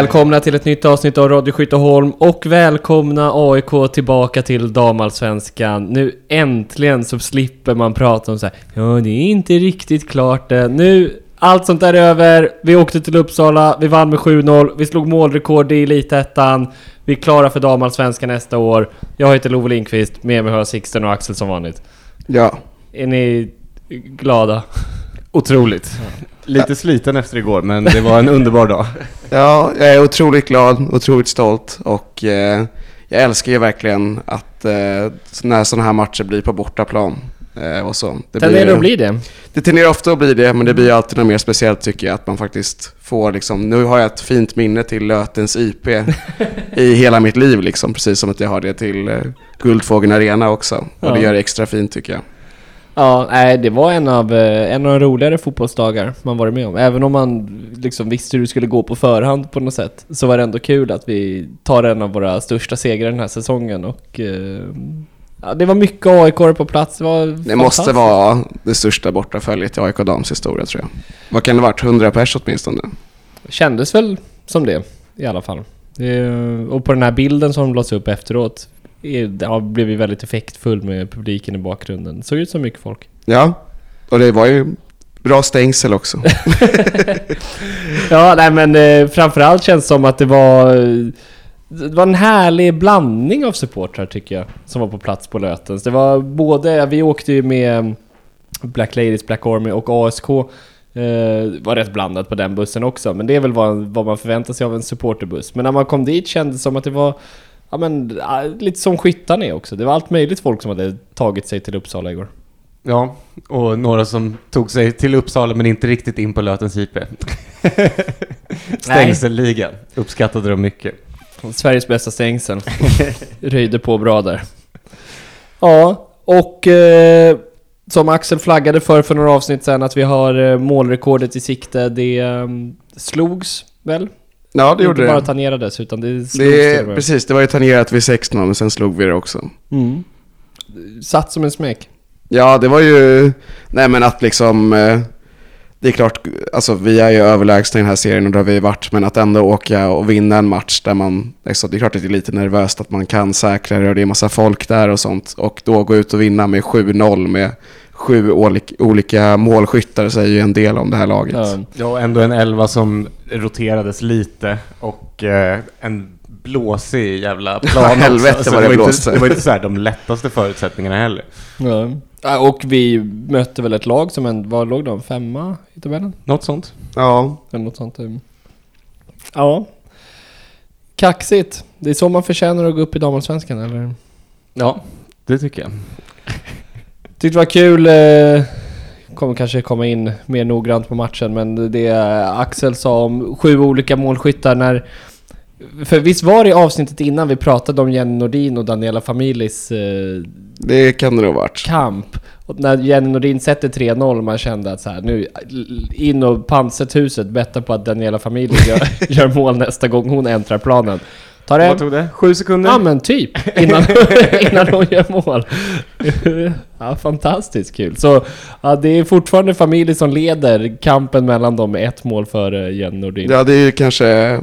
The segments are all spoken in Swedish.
Välkomna till ett nytt avsnitt av Radio Skytteholm och välkomna AIK tillbaka till damallsvenskan. Nu äntligen så slipper man prata om så här. Ja, det är inte riktigt klart det. Nu, allt sånt där är över. Vi åkte till Uppsala, vi vann med 7-0, vi slog målrekord i Elitettan. Vi är klara för damallsvenskan nästa år. Jag heter Love Lindqvist, med mig har jag Sixten och Axel som vanligt. Ja. Är ni glada? Otroligt. Lite sliten efter igår, men det var en underbar dag. Ja, jag är otroligt glad, otroligt stolt och eh, jag älskar ju verkligen att eh, när sådana här matcher blir på bortaplan. Eh, och så. Det Tenderar det att bli det? Det tenderar ofta att bli det, men det blir alltid något mer speciellt tycker jag. Att man faktiskt får liksom, nu har jag ett fint minne till Lötens IP i hela mitt liv liksom. Precis som att jag har det till eh, Guldfågeln Arena också. Och Ja. det gör det extra fint tycker jag. Ja, nej, det var en av, eh, en av de roligare fotbollsdagar man varit med om. Även om man liksom visste hur det skulle gå på förhand på något sätt. Så var det ändå kul att vi tar en av våra största segrar den här säsongen och... Eh, ja, det var mycket aik på plats. Det var Det måste vara det största bortaföljet i AIK Dams historia tror jag. Vad kan det varit? 100 pers åtminstone? Kändes väl som det i alla fall. Det, och på den här bilden som de lades upp efteråt. Det har blivit väldigt effektfull med publiken i bakgrunden. Såg ut som mycket folk. Ja, och det var ju bra stängsel också. Ja, nej men eh, framförallt känns det som att det var... Det var en härlig blandning av supportrar tycker jag, som var på plats på Lötens. Det var både, vi åkte ju med Black Ladies, Black Army och ASK. Eh, var rätt blandat på den bussen också, men det är väl vad, vad man förväntar sig av en supporterbuss. Men när man kom dit kändes det som att det var Ja men lite som skyttarna är också. Det var allt möjligt folk som hade tagit sig till Uppsala igår. Ja, och några som tog sig till Uppsala men inte riktigt in på Lötens IP. Stängselligan uppskattade de mycket. Sveriges bästa stängsel. Röjde på bra där. Ja, och eh, som Axel flaggade för för några avsnitt sedan att vi har eh, målrekordet i sikte. Det eh, slogs väl? Ja, det gjorde Inte bara det. tangerades utan det slogs det till precis, det var ju tangerat vid 16 men sen slog vi det också. Mm. Satt som en smäck. Ja, det var ju... Nej men att liksom... eh, Det är klart, alltså vi är ju överlägsna i den här serien och det har vi varit, men att ändå åka och vinna en match där man... alltså, Det är klart att det är lite nervöst att man kan säkra det och det är massa folk där och sånt. Och då gå ut och vinna med 7-0 med sju olik- olika målskyttar säger ju en del om det här laget. Ja. Ja, och ändå en elva som roterades lite och eh, en blåsig jävla plan också. helvete Så vad det var blåste. Inte, det var inte så här de lättaste förutsättningarna heller. Ja. Ja, Och vi mötte väl ett lag som en, var låg de? Femma i tabellen? Något sånt. Ja, Eller något sånt. eh. Ja. Kaxigt. Det är så man förtjänar att gå upp i damallsvenskan eller? Ja, det tycker jag. Tyckte det var kul, eh, kommer kanske komma in mer noggrant på matchen, men det Axel sa om sju olika målskyttar när... För visst var det i avsnittet innan vi pratade om Jenny Nordin och Daniela Familis eh, det kan det nog ha varit. kamp? Och när Jenny Nordin sätter 3-0 och man kände att så här, nu in och pantsätt huset, betta på att Daniela Famili gör, gör mål nästa gång hon äntrar planen. Tar Vad en, tog det? Sju sekunder? Ja men typ, innan, innan hon gör mål. Ja, fantastiskt kul. Så ja, det är fortfarande familjen som leder kampen mellan dem med ett mål före Jenny Nordin. Ja, det är ju kanske...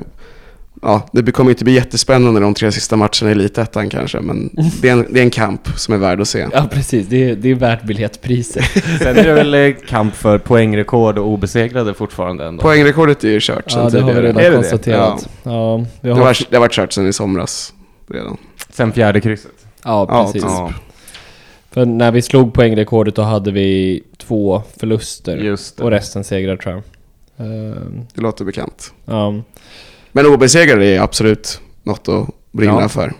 Ja, det kommer inte bli jättespännande de tre sista matcherna i Elitettan kanske, men det är, en, det är en kamp som är värd att se. Ja precis, det är, det är värt biljettpriset. Sen är det väl eh, kamp för poängrekord och obesegrade fortfarande ändå. Poängrekordet är ju kört sen Ja det har vi tidigare. redan Är det konstaterat. Ja, vi Det, har... var, det har varit kört sen i somras redan. Sen fjärde krysset. Ja Ja, precis. Ja, För när vi slog poängrekordet då hade vi två förluster. Och resten segrar tror jag. Ehm, Det låter bekant. ja. Men obesegrade är absolut något att brinna Ja. för.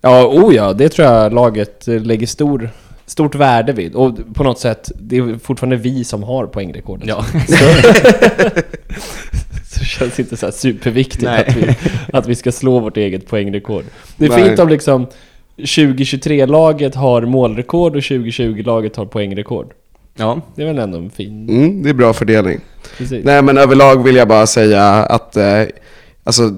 Ja, oh ja, det tror jag laget lägger stor, stort värde vid. Och på något sätt, det är fortfarande vi som har poängrekordet. Ja. Så det känns inte så här superviktigt Nej. att vi, att vi ska slå vårt eget poängrekord. Det är Nej. fint om liksom 2023-laget har målrekord och 2020-laget har poängrekord. ja. Det är väl ändå en fin... Mm, det är bra fördelning. Precis. Nej men överlag vill jag bara säga att eh, alltså,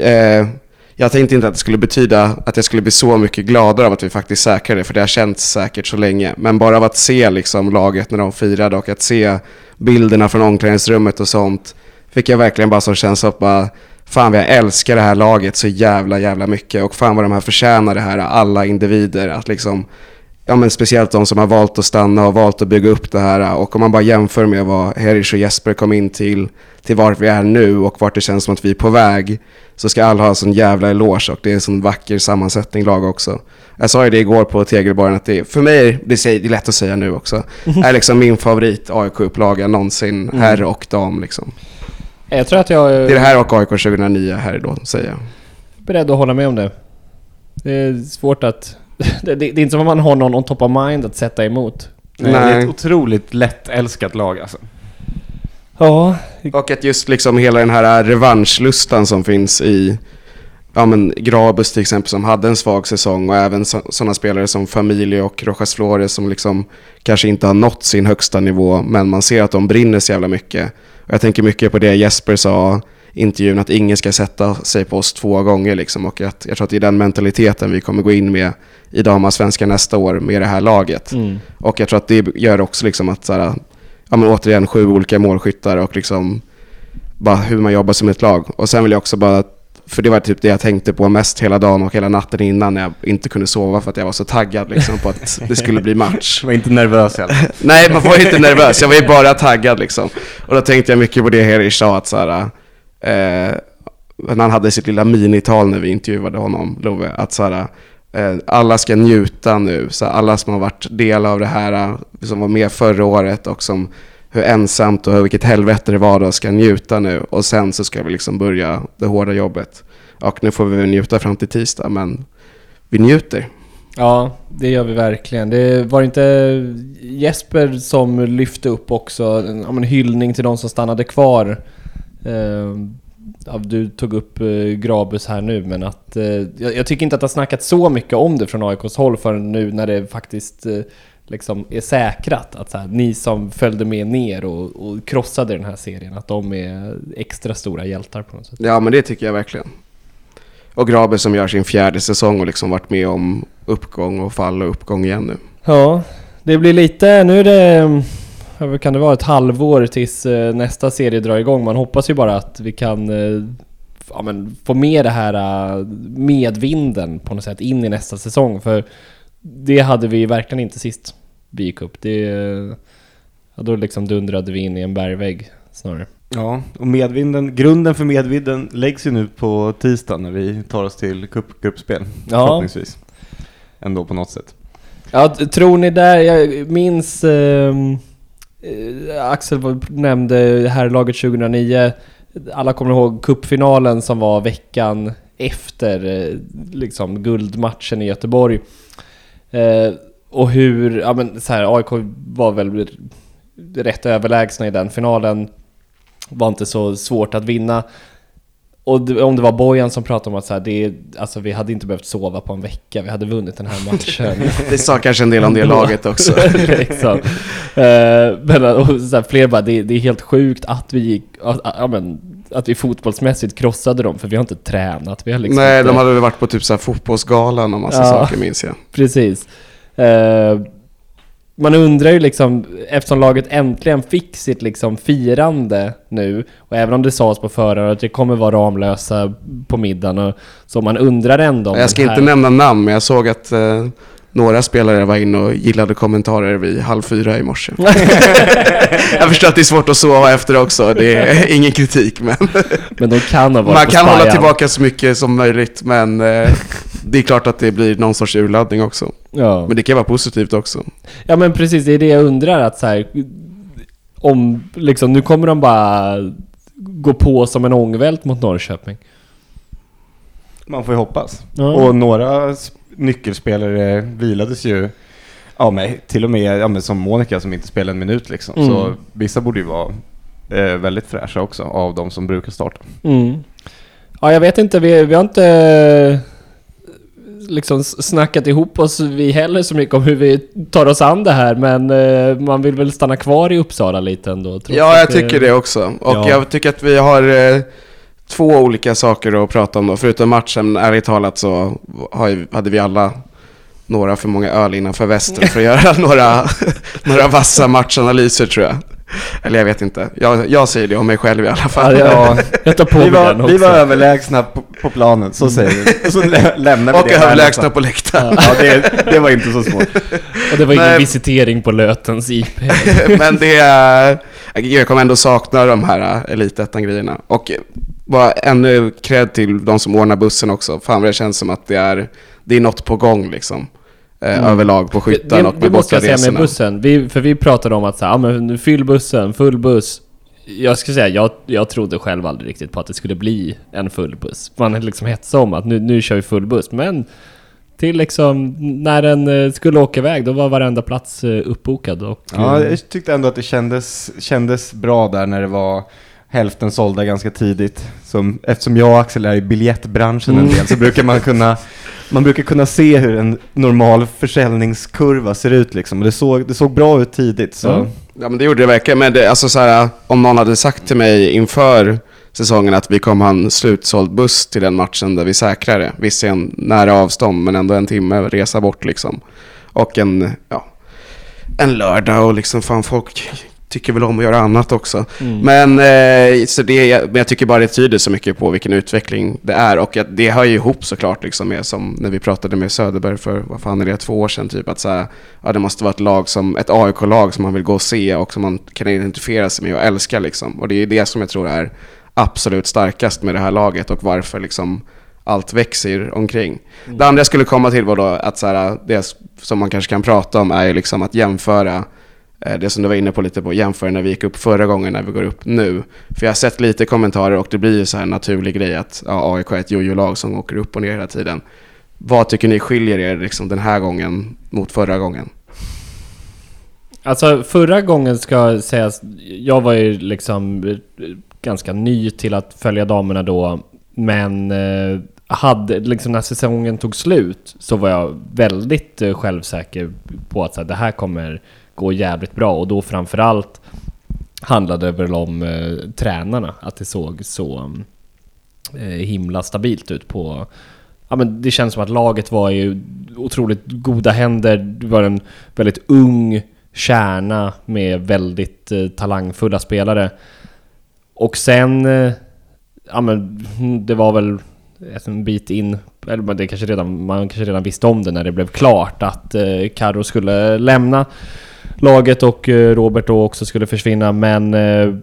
eh, jag tänkte inte att det skulle betyda att jag skulle bli så mycket gladare av att vi faktiskt säkrade det, för det har känts säkert så länge. Men bara av att se liksom, laget när de firade och att se bilderna från omklädningsrummet och sånt, fick jag verkligen bara som känsla att bara, fan vad jag älskar det här laget så jävla jävla mycket och fan vad de här förtjänar det här, alla individer. Att liksom, ja men speciellt de som har valt att stanna och valt att bygga upp det här. Och om man bara jämför med vad Herish och Jesper kom in till, till vart vi är nu och vart det känns som att vi är på väg, så ska alla ha en sån jävla eloge och det är en sån vacker sammansättning lag också. Jag sa ju det igår på Tegelborgen att det, för mig, det är lätt att säga nu också, är liksom min favorit AIK-upplaga någonsin, Mm. herr och dam liksom. Jag tror att jag Det är är det här och AIK 2009 här då, säger jag. beredd att hålla med om det. Det är svårt att... Det, det, det är inte som att man har någon on top of mind att sätta emot. Nej. Det är ett otroligt lättälskat lag alltså. Ja, Och att just liksom hela den här revanschlustan som finns i ja men Grabus till exempel som hade en svag säsong och även sådana spelare som Familio och Rojas Flores som liksom kanske inte har nått sin högsta nivå men man ser att de brinner så jävla mycket. Och jag tänker mycket på det Jesper sa intervjun att ingen ska sätta sig på oss två gånger liksom och att jag tror att det är den mentaliteten vi kommer gå in med i damallsvenskan nästa år med det här laget. mm. Och jag tror att det gör också liksom att så här, ja men återigen sju olika målskyttar och liksom bara hur man jobbar som ett lag. Och sen vill jag också bara, för det var typ det jag tänkte på mest hela dagen och hela natten innan när jag inte kunde sova för att jag var så taggad liksom på att det skulle bli match. Var inte nervös fall. Nej, man var inte nervös, jag var ju bara taggad liksom. Och då tänkte jag mycket på det Herish sa att så här, eh, när han hade sitt lilla minital när vi intervjuade honom, Love, att så här, eh, alla ska njuta nu, så här, alla som har varit del av det här, eh, som var med förra året och som hur ensamt och vilket helvete det var då, ska njuta nu. Och sen så ska vi liksom börja det hårda jobbet. Och nu får vi njuta fram till tisdag, men vi njuter. Ja, det gör vi verkligen. Det var inte Jesper som lyfte upp också en hyllning till de som stannade kvar. Eh, ja, du tog upp eh, Grabus här nu, men att eh, jag, tycker inte att det har snackat så mycket om det från AIKs håll förrän nu när det faktiskt eh, liksom är säkrat att så här, ni som följde med ner och, och krossade den här serien, att de är extra stora hjältar på något sätt. Ja, men det tycker jag verkligen. Och Grabe som gör sin fjärde säsong och liksom varit med om uppgång och fall och uppgång igen nu. Ja, det blir lite, nu är det, vad kan det vara, ett halvår tills eh, nästa serie drar igång. Man hoppas ju bara att vi kan eh, ja, men, få med det här eh, medvinden på något sätt in i nästa säsong. För det hade vi verkligen inte sist vi gick upp. Det, ja, då liksom dundrade vi in i en bergvägg snarare. Ja, och medvinden, grunden för medvinden läggs ju nu på tisdag när vi tar oss till cupgruppspel. Ja. Förhoppningsvis. Ändå på något sätt. Ja, tror ni där, jag minns eh, Eh, Axel nämnde herrlaget 2009. Alla kommer ihåg cupfinalen som var veckan efter eh, liksom guldmatchen i Göteborg. Eh, och hur, ja men så här, AIK var väl rätt överlägsna i den finalen. Var inte så svårt att vinna. Och det, om det var Bojan som pratade om att så här, det, alltså, vi hade inte behövt sova på en vecka, vi hade vunnit den här matchen. Det sa kanske en del om det laget också. liksom. Eh, men och så här, fler bara, det, det är helt sjukt att vi gick, att, ja, men, att vi fotbollsmässigt krossade dem, för vi har inte tränat. Vi har liksom Nej, inte, de hade väl varit på typ så här fotbollsgalan och massa Ja. saker minns jag. Precis. Eh, man undrar ju liksom, eftersom laget äntligen fick sitt liksom firande nu, och även om det sades på förhand att det kommer vara Ramlösa på middagen, och, så man undrar ändå om Jag ska här... inte nämna namn, men jag såg att eh, några spelare var inne och gillade kommentarer vid halv fyra i morse. jag förstår att det är svårt att sova efter också, det är ingen kritik, men Men de kan ha varit man kan hålla tillbaka så mycket som möjligt, men eh, det är klart att det blir någon sorts urladdning också. Ja. Men det kan vara positivt också. Ja men precis, det är det jag undrar att så här, Om liksom, nu kommer de bara gå på som en ångvält mot Norrköping. Man får ju hoppas. Ja. Och några nyckelspelare vilades ju Ja, men till och med ja, men som Monica som inte spelar en minut liksom. Mm. Så vissa borde ju vara eh, väldigt fräscha också av de som brukar starta. Mm. Ja, jag vet inte, vi, vi har inte liksom snackat ihop oss vi heller så mycket om hur vi tar oss an det här, men eh, man vill väl stanna kvar i Uppsala lite ändå? Ja, jag tycker det också. Och Ja. jag tycker att vi har eh, två olika saker att prata om då. Förutom matchen, ärligt talat så har ju, hade vi alla några för många öl innanför västen för att göra några, några vassa matchanalyser tror jag. Eller jag vet inte. Jag, jag säger det om mig själv i alla fall. Ja, jag, tar på Vi var, den vi var överlägsna på, på planen, så säger vi. Och så lä, lämnar vi Och det här överlägsna på läktaren. Ja, det, det var inte så svårt. Och det var ingen Nej. visitering på Lötens IP. Men det är... Jag kommer ändå sakna de här äh, elitettan-grejerna. Och bara ännu cred till de som ordnar bussen också. Fan vad det känns som att det är, det är något på gång liksom. Eh, Mm. Överlag på skyttan det, och det med måste jag säga med bussen. Vi, för vi pratade om att så här, ja, men fyll bussen, full buss. Jag ska säga, jag, jag trodde själv aldrig riktigt på att det skulle bli en full buss. Man liksom hetsade om att nu, nu kör vi full buss. Men till liksom, när den eh, skulle åka iväg, då var varenda plats eh, uppbokad. Och, Ja, jag tyckte ändå att det kändes, kändes bra där när det var hälften sålda ganska tidigt. Som, eftersom jag och Axel är i biljettbranschen en del så brukar man kunna man brukar kunna se hur en normal försäljningskurva ser ut liksom. Och det såg, det såg bra ut tidigt. Så. Mm. Ja men det gjorde det verkligen. Men det, alltså så här, om någon hade sagt till mig inför säsongen att vi kommer ha en slutsåld buss till den matchen där vi säkrar det. Visserligen nära avstånd men ändå en timme resa bort liksom. Och en, ja, en lördag och liksom fan folk tycker väl om att göra annat också. Mm. Men, eh, så det, men jag tycker bara det tyder så mycket på vilken utveckling det är. Och det hör ju ihop såklart liksom med som när vi pratade med Söderberg för, vad fan är det, två år sedan typ. Att så här, ja, det måste vara ett lag som, ett AIK-lag som man vill gå och se och som man kan identifiera sig med och älska liksom. Och det är det som jag tror är absolut starkast med det här laget och varför liksom allt växer omkring. Det andra jag skulle komma till var då att så här, det som man kanske kan prata om är liksom att jämföra Eh, det som du var inne på lite på, jämföra när vi gick upp förra gången när vi går upp nu. För jag har sett lite kommentarer och det blir ju så här en naturlig grej att ja, AIK är ett jojo-lag som åker upp och ner hela tiden. Vad tycker ni skiljer er liksom den här gången mot förra gången? Alltså förra gången ska sägas, jag var ju liksom ganska ny till att följa damerna då, men eh, hade, liksom när säsongen tog slut så var jag väldigt eh, självsäker på att så här, det här kommer gå jävligt bra och då framförallt handlade det väl om eh, tränarna, att det såg så eh, himla stabilt ut på Ja, men det känns som att laget var i otroligt goda händer. Det var en väldigt ung kärna med väldigt eh, talangfulla spelare. Och sen... Eh, ja men det var väl en bit in, eller det kanske redan, man kanske redan visste om det när det blev klart att eh, Karo skulle lämna laget och eh, Robert då också skulle försvinna. Men eh,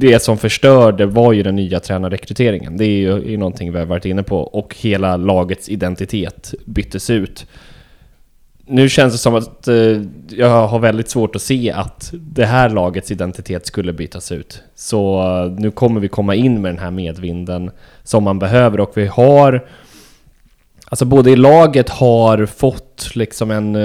det som förstörde var ju den nya tränarrekryteringen. Det är ju är någonting vi har varit inne på. Och hela lagets identitet byttes ut. Nu känns det som att eh, jag har väldigt svårt att se att det här lagets identitet skulle bytas ut. Så nu kommer vi komma in med den här medvinden som man behöver och vi har... Alltså både i laget har fått liksom en,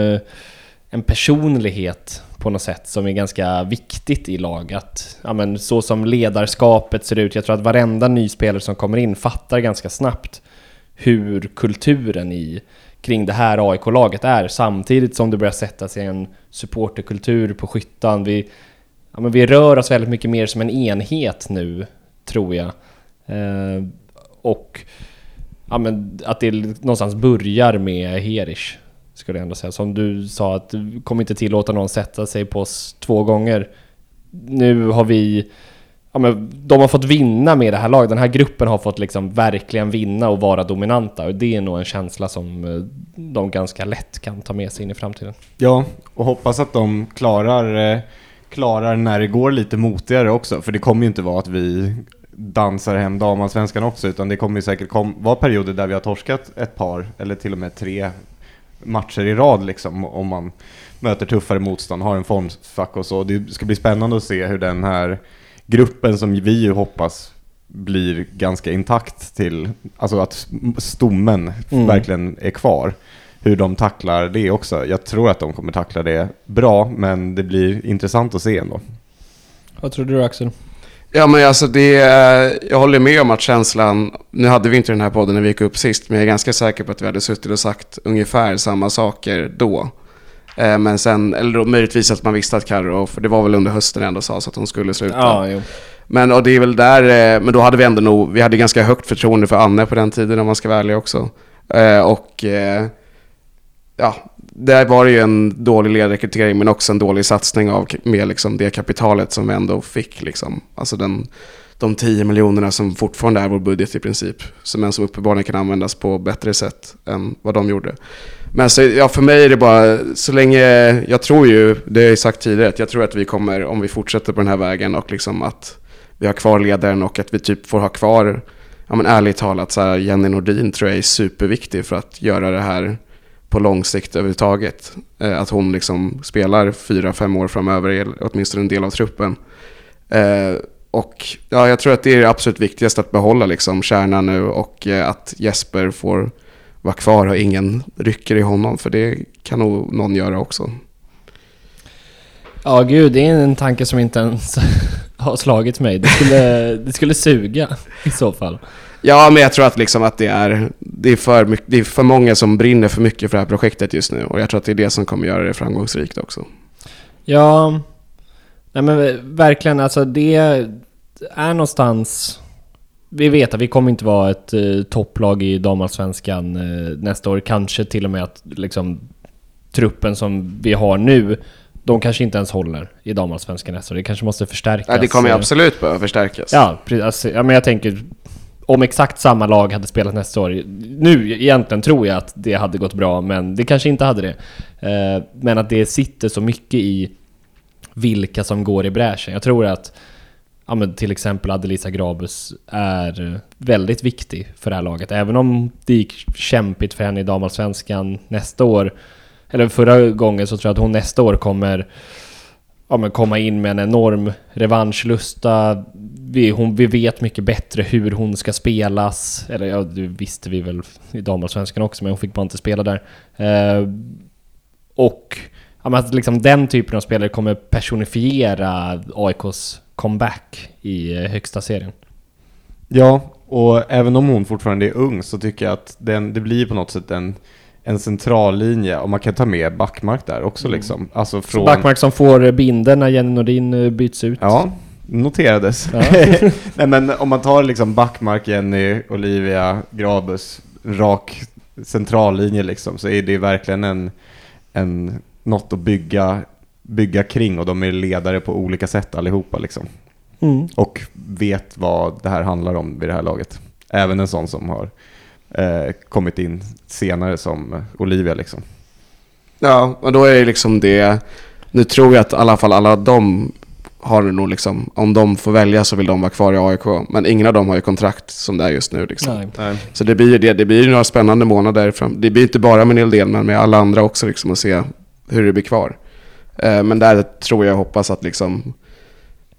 en personlighet på något sätt som är ganska viktigt i laget. Ja, men så som ledarskapet ser ut, jag tror att varenda ny spelare som kommer in fattar ganska snabbt hur kulturen i kring det här AIK-laget är samtidigt som det börjar sätta sig en supporterkultur på skyttan. Vi, ja, men vi rör oss väldigt mycket mer som en enhet nu, tror jag. Eh, och ja, men att det någonstans börjar med Herish, skulle jag ändå säga. Som du sa, att du kommer inte tillåta någon sätta sig på oss två gånger. Nu har vi... Ja, men de har fått vinna med det här laget. Den här gruppen har fått liksom verkligen vinna och vara dominanta. Och det är nog en känsla som eh, de ganska lätt kan ta med sig in i framtiden. Ja, och hoppas att de klarar, eh, klarar när det går lite motigare också. För det kommer ju inte vara att vi dansar hem damallsvenskan också, utan det kommer ju säkert kom, vara perioder där vi har torskat ett par, eller till och med tre matcher i rad liksom, om man möter tuffare motstånd, har en formsfack och så. Det ska bli spännande att se hur den här gruppen som vi ju hoppas blir ganska intakt till, alltså att stommen Mm. verkligen är kvar. Hur de tacklar det också. Jag tror att de kommer tackla det bra, men det blir intressant att se ändå. Vad tror du Axel? Ja men alltså det, jag håller med om att känslan, nu hade vi inte den här podden när vi gick upp sist, men jag är ganska säker på att vi hade suttit och sagt ungefär samma saker då. Eh, Men sen, eller då, möjligtvis att man visste att Carro, för det var väl under hösten ändå sa så att hon skulle sluta. Ja, jo. Men och det är väl där, eh, men då hade vi ändå nog, vi hade ganska högt förtroende för Anne på den tiden om man ska vara ärlig också. Eh, Och ja, där var det ju en dålig ledrekrytering men också en dålig satsning av, med liksom det kapitalet som vi ändå fick. Liksom. Alltså den, de 10 miljonerna som fortfarande är vår budget i princip. Men som uppenbarligen kan användas på bättre sätt än vad de gjorde. Men så, ja, för mig är det bara, så länge, jag tror ju, det har jag sagt tidigare, att jag tror att vi kommer, om vi fortsätter på den här vägen och liksom att vi har kvar ledaren och att vi typ får ha kvar, ja men ärligt talat, så här, Jenny Nordin tror jag är superviktig för att göra det här på lång sikt överhuvudtaget. Eh, att hon liksom spelar fyra, fem år framöver, åtminstone en del av truppen. Eh, och ja, jag tror att det är det absolut viktigaste att behålla liksom kärnan nu och eh, att Jesper får vara kvar och ingen rycker i honom. För det kan nog någon göra också. Ja, gud, det är en tanke som inte ens har slagit mig. Det skulle, det skulle suga i så fall. Ja, men jag tror att, liksom att det, är, det, är för mycket, det är för många som brinner för mycket för det här projektet just nu. Och jag tror att det är det som kommer göra det framgångsrikt också. Ja, nej men verkligen alltså det är någonstans... Vi vet att vi kommer inte vara ett eh, topplag i damallsvenskan eh, nästa år. Kanske till och med att liksom truppen som vi har nu de kanske inte ens håller i damallsvenskan nästa år. Det kanske måste förstärkas. Ja, det kommer ju absolut behöva förstärkas. Ja, precis. Alltså, ja, men jag tänker om exakt samma lag hade spelat nästa år. Nu egentligen tror jag att det hade gått bra, men det kanske inte hade det. Eh, men att det sitter så mycket i vilka som går i bräschen. Jag tror att ja, men till exempel Adelisa Grabus är väldigt viktig för det här laget. Även om det gick kämpigt för henne i damallsvenskan nästa år, eller förra gången, så tror jag att hon nästa år kommer ja, men komma in med en enorm revanschlusta. Vi, hon, vi vet mycket bättre hur hon ska spelas. Eller ja, det visste vi väl i damallsvenskan också, men hon fick bara inte spela där. Eh, och ja, men att liksom den typen av spelare kommer personifiera AIKs comeback i eh, högsta serien. Ja, och även om hon fortfarande är ung så tycker jag att den, det blir på något sätt en en central linje och man kan ta med Backmark där också mm. liksom. Alltså från... Backmark som får binden när Jenny Nordin eh, byts ut. Ja, noterades. Ja. Nej men om man tar liksom Backmark, Jenny, Olivia, Grabus, rak centrallinje liksom, så är det verkligen en, en, något att bygga, bygga kring och de är ledare på olika sätt allihopa liksom. Mm. Och vet vad det här handlar om vid det här laget. Även en sån som har eh, kommit in senare som Olivia liksom. Ja, och då är det liksom det. Nu tror jag att i alla fall alla de har det nog liksom, om de får välja så vill de vara kvar i AIK. Men ingen av dem har ju kontrakt som det är just nu liksom. Nej. Så det blir ju det, det blir några spännande månader fram. Det blir inte bara med Neil men med alla andra också liksom att se hur det blir kvar. Eh, men där tror jag hoppas att liksom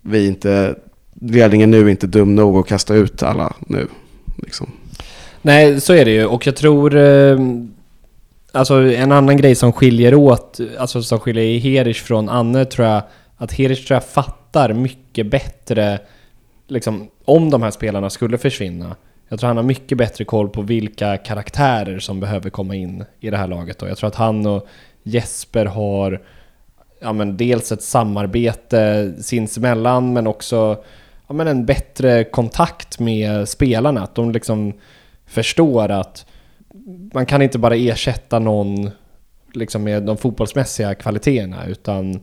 vi inte, ledningen nu är inte dum nog att kasta ut alla nu. Liksom. Nej, så är det ju. Och jag tror... Eh, alltså en annan grej som skiljer åt, alltså som skiljer Herish från Anne tror jag, att Hirsch tror jag fattar mycket bättre, liksom, om de här spelarna skulle försvinna. Jag tror han har mycket bättre koll på vilka karaktärer som behöver komma in i det här laget. då. jag tror att han och Jesper har ja, men dels ett samarbete sinsemellan men också ja, men en bättre kontakt med spelarna. Att de liksom förstår att man kan inte bara ersätta någon liksom med de fotbollsmässiga kvaliteterna utan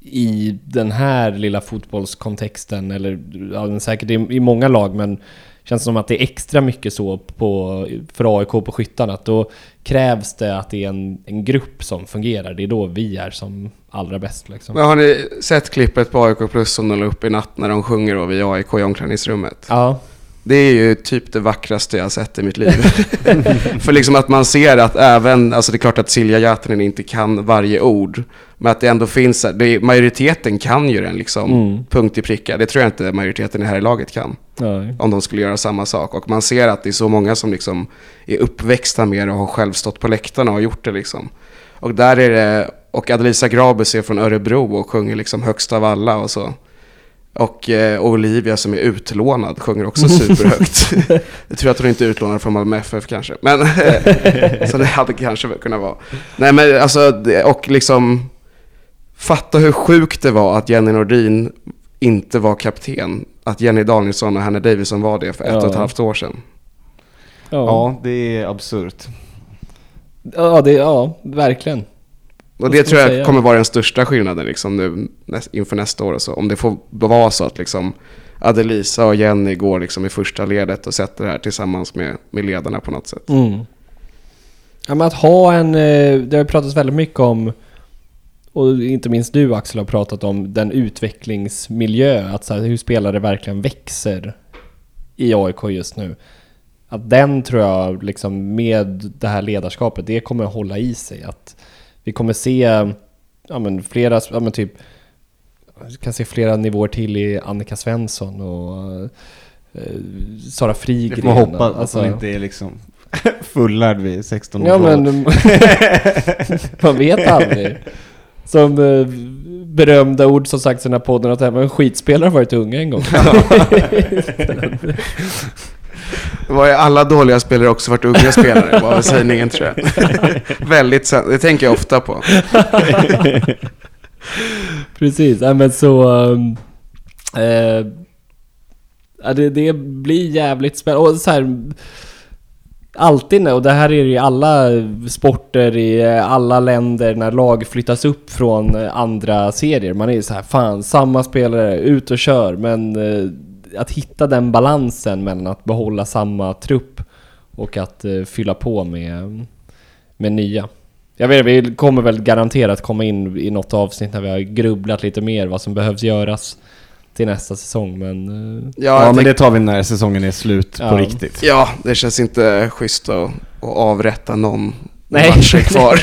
i den här lilla fotbollskontexten, eller ja, säkert i, i många lag, men känns som att det är extra mycket så på, för AIK på skyttarna. Att då krävs det att det är en, en grupp som fungerar. Det är då vi är som allra bäst. Liksom. Men har ni sett klippet på AIK Plus som de la upp i natt när de sjunger då vid AIK i omklädningsrummet? Ja. Det är ju typ det vackraste jag har sett i mitt liv. För liksom att man ser att även, alltså det är klart att Silja Jätinen inte kan varje ord. Men att det ändå finns, det, majoriteten kan ju den liksom, mm. punkt i pricka. Det tror jag inte majoriteten i här i laget kan. Nej. Om de skulle göra samma sak. Och man ser att det är så många som liksom är uppväxta med det och har själv stått på läktarna och gjort det liksom. Och där är det, och Adelisa Grabus är från Örebro och sjunger liksom högst av alla och så. Och eh, Olivia som är utlånad sjunger också superhögt. jag tror att hon inte är utlånad från Malmö FF kanske. Men, så det hade kanske kunnat vara. Nej men alltså, och liksom fatta hur sjukt det var att Jenny Nordin inte var kapten. Att Jenny Danielsson och Hanna Davison var det för ett ja. och ett halvt år sedan. Ja, ja det är absurt. Ja, det, ja verkligen. Och det tror jag säga? kommer vara den största skillnaden liksom, nu, inför nästa år. Så. Om det får vara så att liksom, Adelisa och Jenny går liksom, i första ledet och sätter det här tillsammans med, med ledarna på något sätt. Mm. Ja, men att ha en, eh, det har pratats väldigt mycket om, och inte minst du Axel har pratat om, den utvecklingsmiljö, att så här, hur spelare verkligen växer i AIK just nu. Att den tror jag, liksom med det här ledarskapet, det kommer att hålla i sig. Att vi kommer se, ja men flera, ja men typ, kan se flera nivåer till i Annika Svensson och eh, Sara Det Frigren. får man hoppas Alltså- att hon inte är liksom fullärd vid 16 Ja års ålder. men man vet aldrig. Som eh, berömda ord som sagts i den här podden att även skitspelare har varit unga en gång. Alla dåliga spelare också varit unga spelare, var sägningen tror jag. Väldigt sant, det tänker jag ofta på. Precis, ja, men så... eh, ja, det, det blir jävligt spännande. Och så här, alltid, och det här är det i alla sporter i alla länder när lag flyttas upp från andra serier. Man är ju så här, fan samma spelare, ut och kör. Men eh, att hitta den balansen mellan att behålla samma trupp och att eh, fylla på med, med nya. Jag vet vi kommer väl garanterat komma in i något avsnitt när vi har grubblat lite mer vad som behövs göras till nästa säsong men... eh, Ja, Ja, men det tar vi när säsongen är slut Ja. på riktigt. ja det känns inte schysst att, att avrätta någon Nej. matcher kvar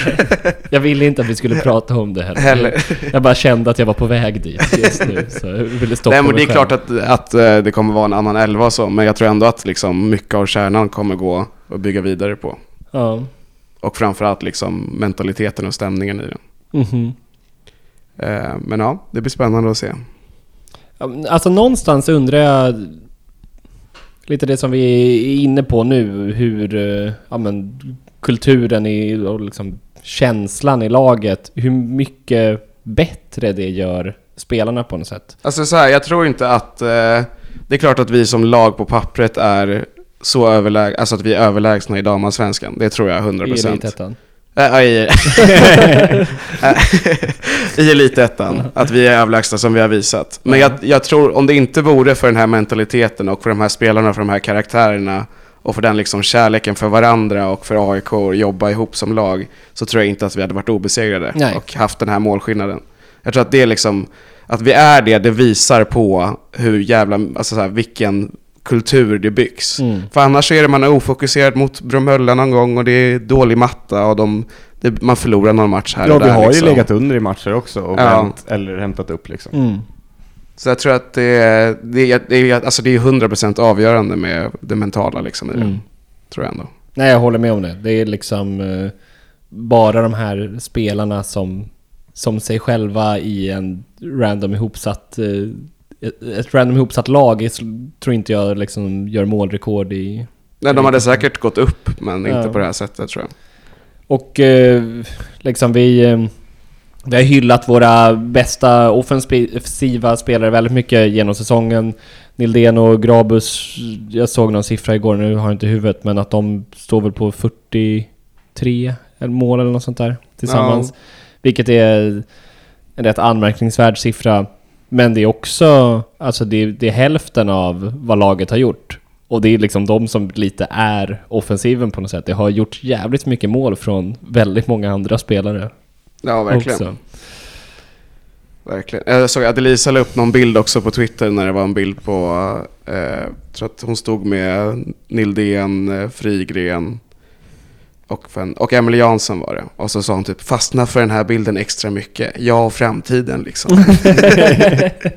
Jag ville inte att vi skulle prata om det heller. heller. Jag bara kände att jag var på väg dit just nu så jag ville stoppa Nej men det är klart att, att eh, det kommer vara en annan elva och så, men jag tror ändå att liksom mycket av kärnan kommer gå att bygga vidare på. Ja. Och framförallt liksom mentaliteten och stämningen i den. Mhm. Eh, Men ja, det blir spännande att se. Alltså någonstans undrar jag lite det som vi är inne på nu, hur eh, ja, men, kulturen i, och liksom känslan i laget, hur mycket bättre det gör spelarna på något sätt. Alltså så här, jag tror inte att... Eh, det är klart att vi som lag på pappret är så överlägsna, alltså att vi är överlägsna i damallsvenskan. Det tror jag 100%. I Elitettan. Äh, i, I elitettan, att vi är överlägsna som vi har visat. Men jag, jag tror, om det inte vore för den här mentaliteten och för de här spelarna, för de här karaktärerna och för den liksom kärleken för varandra och för AIK och jobba ihop som lag, så tror jag inte att vi hade varit obesegrade Nej. och haft den här målskillnaden. Jag tror att det är liksom, att vi är det, det visar på hur jävla, alltså så här, vilken kultur det byggs. Mm. För annars är det man är ofokuserad mot Bromölla någon gång och det är dålig matta och de, det, man förlorar någon match här Ja, och vi där. har liksom. ju legat under i matcher också och Ja. vänt, eller hämtat upp liksom. Mm. Så jag tror att det är, det är, det är, alltså det är 100% avgörande med det mentala liksom i det. Mm. Tror jag ändå. Nej, jag håller med om det. Det är liksom eh, bara de här spelarna som, som sig själva i en random ihopsatt... Eh, ett, random ihopsatt lag tror inte jag liksom gör målrekord i... Nej, de hade säkert gått upp, men Ja. inte på det här sättet tror jag. Och eh, liksom vi... Vi har hyllat våra bästa offensiva spelare väldigt mycket genom säsongen. Nildén och Grabus, jag såg någon siffra igår, nu har jag inte huvudet, men att de står väl på 43 eller mål eller något sånt där tillsammans. Vilket är en rätt anmärkningsvärd siffra. Men det är också, alltså det, det är hälften av vad laget har gjort. Och det är liksom de som lite är offensiven på något sätt. Det har gjort jävligt mycket mål från väldigt många andra spelare. Ja, verkligen. Också. verkligen. Jag såg att Elisa la upp någon bild också på Twitter när det var en bild på, eh, jag tror att hon stod med Nildén, eh, Frigren och, och Emily Jansson var det. Och så sa hon typ, fastna för den här bilden extra mycket. Jag och framtiden liksom. det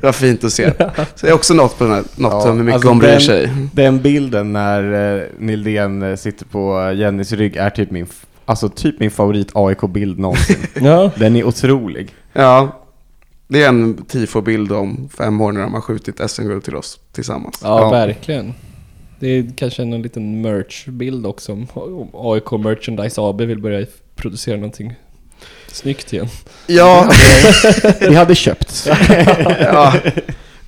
var fint att se. Så det är också något, på den här, något Ja, som mycket alltså hon bryr den- sig. Den bilden när eh, Nildén eh, sitter på Jennys rygg är typ min, alltså typ min favorit AIK-bild någonsin. Ja. Den är otrolig. Ja, det är en tifo-bild om fem år när de har skjutit SM-guld till oss tillsammans. Ja, Ja. verkligen. Det är kanske någon liten merch-bild också om AIK Merchandise AB vill börja producera någonting snyggt igen. Ja, Vi hade köpt. ja,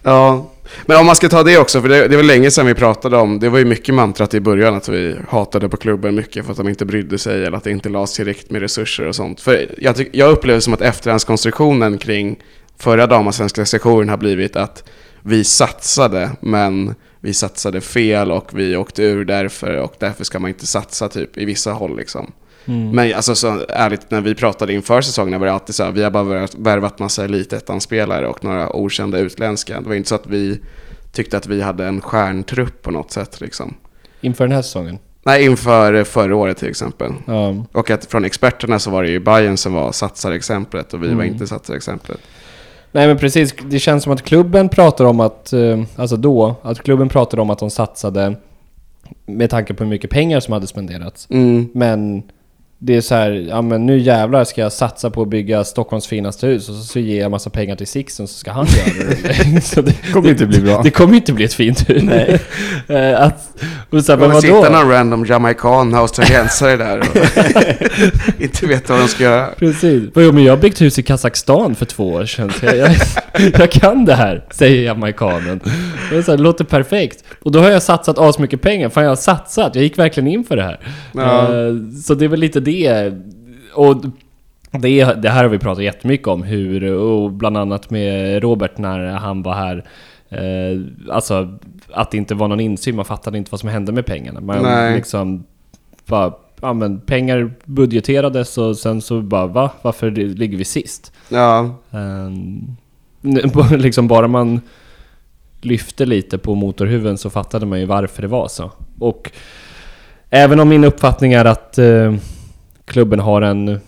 ja, men om man ska ta det också, för det, det var länge sedan vi pratade om, det var ju mycket mantrat i början att vi hatade på klubben mycket för att de inte brydde sig eller att det inte lades tillräckligt med resurser och sånt. För jag, tyck, jag upplever som att efterhandskonstruktionen kring förra damallsvenska sektionen har blivit att vi satsade, men vi satsade fel och vi åkte ur därför och därför ska man inte satsa typ i vissa håll liksom. Mm. Men alltså så ärligt, när vi pratade inför säsongen var det alltid så här, vi har bara värvat- massa elitettan-spelare och några okända utländska. Det var inte så att vi tyckte att vi hade en stjärntrupp på något sätt liksom. Inför den här säsongen. Nej, inför förra året till exempel. Ja. Och att från experterna så var det ju Bayern som var satsarexemplet och vi var Mm. inte satsarexemplet. Nej men precis, det känns som att klubben pratar om att, eh, alltså då, att klubben pratade om att de satsade med tanke på hur mycket pengar som hade spenderats. Mm. Men det är så här, ja men nu jävlar ska jag satsa på att bygga Stockholms finaste hus och så, så ger jag massa pengar till Sixten så ska han göra det. så det kommer inte bli bra. Det kommer inte bli ett fint hus. Nej. Eh, att, och så här, men Men sitta vadå? någon random jamaican australiensare där och inte vet vad de ska göra. Precis. Jo, men jag har byggt hus i Kazakstan för två år sedan. Jag, jag, jag kan det här, säger jamaikanen. Det, är så här, det låter perfekt. Och då har jag satsat asmycket pengar. Fan, jag har satsat. Jag gick verkligen in för det här. Ja. Eh, Så det är väl lite det. Och det, det här har vi pratat jättemycket om. Hur, och bland annat med Robert när han var här. Eh, alltså att det inte var någon insyn. Man fattade inte vad som hände med pengarna. Man Nej. liksom bara, ja men pengar budgeterades och sen så bara va? Varför ligger vi sist? Ja, Um, liksom bara man lyfte lite på motorhuven så fattade man ju varför det var så. Och även om min uppfattning är att eh, klubben har en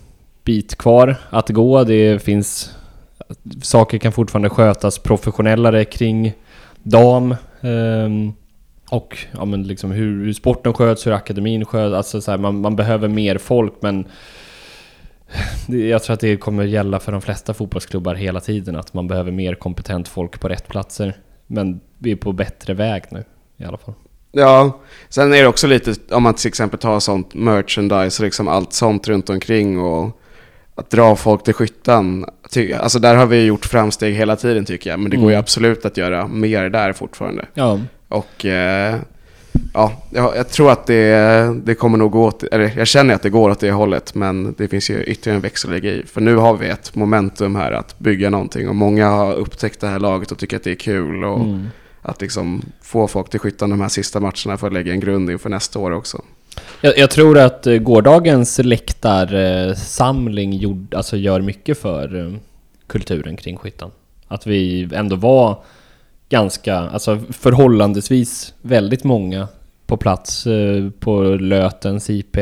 bit kvar att gå. Det finns saker kan fortfarande skötas professionellare kring dam. Ehm, och ja, men liksom hur, hur sporten sköts, hur akademin sköts. Alltså så här, man, man behöver mer folk men jag tror att det kommer gälla för de flesta fotbollsklubbar hela tiden. Att man behöver mer kompetent folk på rätt platser. Men vi är på bättre väg nu i alla fall. Ja, sen är det också lite, om man till exempel tar sånt merchandise och liksom allt sånt runt omkring och att dra folk till skyttan. Alltså där har vi gjort framsteg hela tiden tycker jag, men det går ju Mm. absolut att göra mer där fortfarande. Ja, Och eh, ja, jag, jag tror att det, det kommer nog gå åt, eller jag känner att det går åt det hållet, men det finns ju ytterligare en växel att lägga i. För nu har vi ett momentum här att bygga någonting och många har upptäckt det här laget och tycker att det är kul. Och, mm att liksom få folk till skyttan de här sista matcherna för att lägga en grund inför nästa år också. jag, jag tror att eh, gårdagens läktarsamling eh, gjord, alltså gör mycket för eh, kulturen kring skyttan. Att vi ändå var ganska, alltså förhållandevis väldigt många på plats på Lötens IP.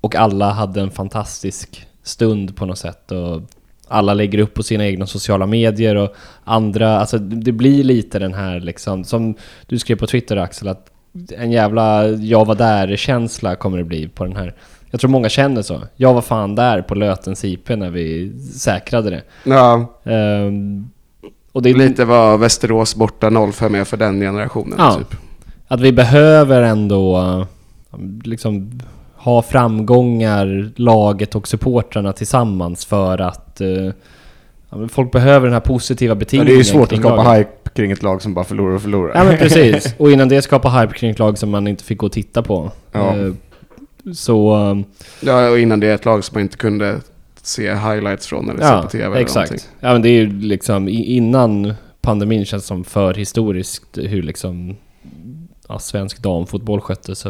Och alla hade en fantastisk stund på något sätt. Och alla lägger upp på sina egna sociala medier och andra, alltså det blir lite den här liksom, som du skrev på Twitter Axel, att en jävla jag var där-känsla kommer det bli på den här. Jag tror många känner så. Jag var fan där på Lötens IP när vi säkrade det. Ja, Ehm, och det är lite vad Västerås borta 05 är för den generationen. Ja. Typ. Att vi behöver ändå liksom ha framgångar, laget och supportrarna tillsammans för att eh, ja, folk behöver den här positiva Ja, betingningen. det är ju svårt att skapa laget. hype kring ett lag som bara förlorar och förlorar. Ja men precis. Och innan det skapa hype kring ett lag som man inte fick gå och titta på. Ja. Eh, Så... eh, Ja, och innan det ett lag som man inte kunde se highlights från eller se Ja, på TV eller exakt. någonting. Ja men det är ju liksom innan pandemin känns som för historiskt hur liksom ja, svensk damfotboll sköttes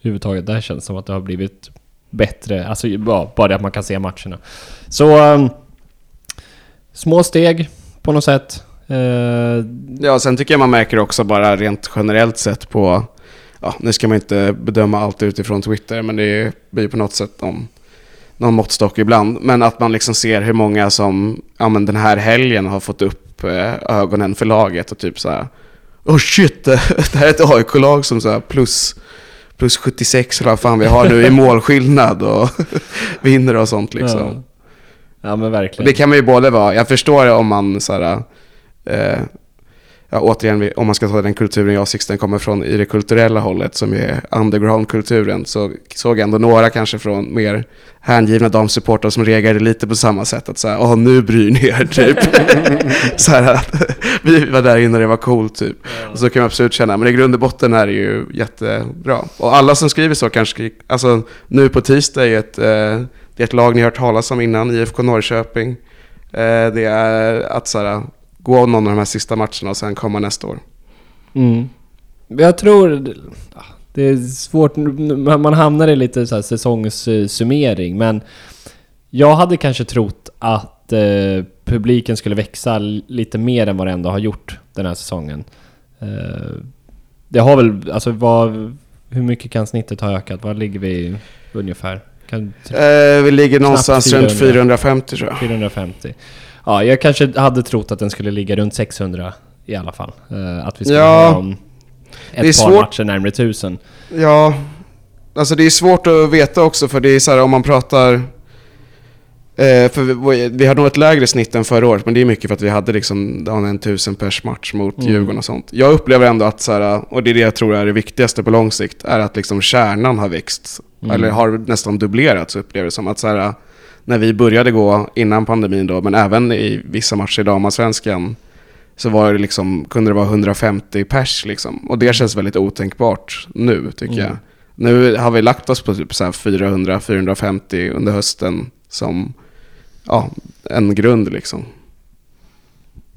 överhuvudtaget. Det här känns som att det har blivit bättre. Alltså ja, bara det att man kan se matcherna. Så Um, små steg på något sätt. Uh, Ja, sen tycker jag man märker också bara rent generellt sett på, ja, nu ska man inte bedöma allt utifrån Twitter, men det blir på något sätt någon, någon måttstock ibland. Men att man liksom ser hur många som, ja men den här helgen har fått upp eh, ögonen för laget och typ så här, oh shit, det det här är ett AIK-lag som så här plus, plus 76 eller vad fan vi har nu i målskillnad och vinner och sånt liksom. ja. ja men verkligen. det kan man ju både vara, jag förstår om man så här, eh, ja, återigen, om man ska ta den kulturen jag och Sixten kommer från i det kulturella hållet som är underground-kulturen så såg jag ändå några kanske från mer hängivna damsupportrar som reagerade lite på samma sätt. Att säga, åh nu bryr ni er typ. så här, att vi var där innan det var coolt typ. Och så kan man absolut känna, men i grund och botten är det ju jättebra. Och alla som skriver så kanske, alltså nu på tisdag är ett, eh, det är ett lag ni har hört talas om innan, IFK Norrköping. Eh, det är att så här, gå någon av de här sista matcherna och sen komma nästa år. Mm. Jag tror... Det är svårt, man hamnar i lite så här säsongssummering, men jag hade kanske trott att eh, publiken skulle växa lite mer än vad det ändå har gjort den här säsongen. Eh, det har väl, alltså vad, hur mycket kan snittet ha ökat? Vad ligger vi ungefär? Kan, Eh, vi ligger någonstans runt 400. 450 tror jag. 450? Ja, jag kanske hade trott att den skulle ligga runt 600 i alla fall. Eh, att vi skulle Ja. ha om ett par svårt. matcher närmare 1000. Ja, alltså det är svårt att veta också för det är så här om man pratar... Eh, för vi, vi har nog ett lägre snitt än förra året, men det är mycket för att vi hade liksom en tusen pers match mot Mm. Djurgården och sånt. Jag upplever ändå att, så här, och det är det jag tror är det viktigaste på lång sikt, är att liksom kärnan har växt. Mm. Eller har nästan dubblerats upplever det som. Att så här, när vi började gå innan pandemin då, men även i vissa matcher i damallsvenskan, så var det liksom, kunde det vara 150 pers liksom. Och det känns väldigt otänkbart nu tycker Mm. jag. Nu har vi lagt oss på typ 400-450 under hösten som ja, en grund liksom.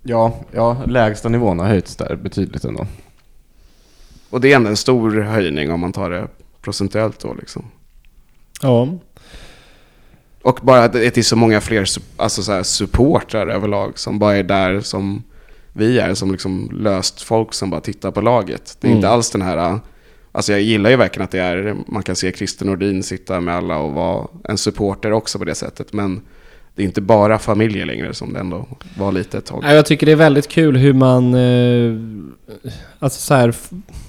Ja, ja, lägsta nivån har höjts där betydligt ändå. Och det är ändå en stor höjning om man tar det procentuellt då liksom. Ja. Och bara att det är så många fler alltså så här supportrar överlag som bara är där som vi är, som liksom löst folk som bara tittar på laget. Det är Mm. inte alls den här, alltså jag gillar ju verkligen att det är, man kan se Christer Nordin sitta med alla och vara en supporter också på det sättet. Men det är inte bara familjer längre som det ändå var lite ett tag. Ja, Jag tycker det är väldigt kul hur man... Eh, alltså så här,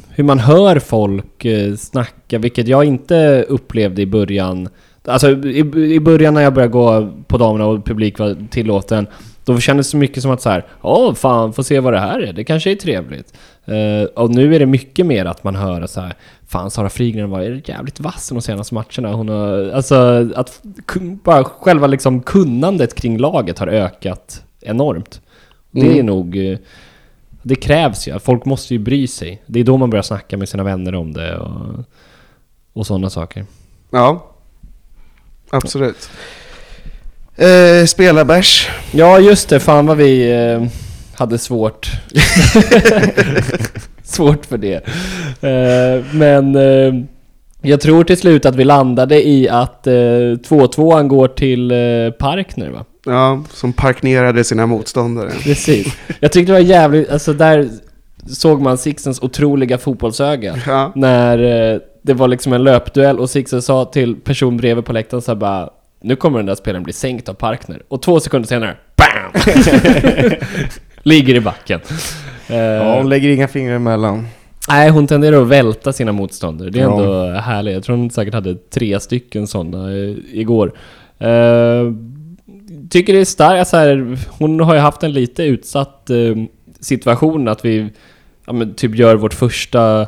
hur man hör folk eh, snacka, vilket jag inte upplevde i början. Alltså i, i början när jag började gå på damerna och publik var tillåten, då kändes det så mycket som att så här, åh fan, får se vad det här är, det kanske är trevligt. Eh, och nu är det mycket mer att man hör så här, fan Sara Frigren var jävligt vass de senaste matcherna. Hon har, alltså att bara själva liksom kunnandet kring laget har ökat enormt. Det är Mm. nog... eh, Det krävs ju. Folk måste ju bry sig. Det är då man börjar snacka med sina vänner om det och, och sådana saker. Ja, absolut. Eh, spelarbärs. Ja, just det. Fan vad vi eh, hade svårt. svårt för det. Eh, men eh, jag tror till slut att vi landade i att eh, 2-2an går till eh, Parkner va? Ja, som parknerade sina motståndare. Precis. Jag tyckte det var jävligt, alltså där såg man Sixtens otroliga fotbollsöga. Ja. När eh, det var liksom en löpduell och Sixten sa till person bredvid på läktaren så här bara Nu kommer den där spelaren bli sänkt av Parkner. Och två sekunder senare, BAM! Ligger i backen. Eh, Ja, hon lägger inga fingrar emellan. Nej, hon tenderar att välta sina motståndare. Det är Ja. ändå härligt. Jag tror hon säkert hade tre stycken sådana igår. Eh, tycker det är starkt, så här, hon har ju haft en lite utsatt eh, situation att vi ja, men, typ gör vårt första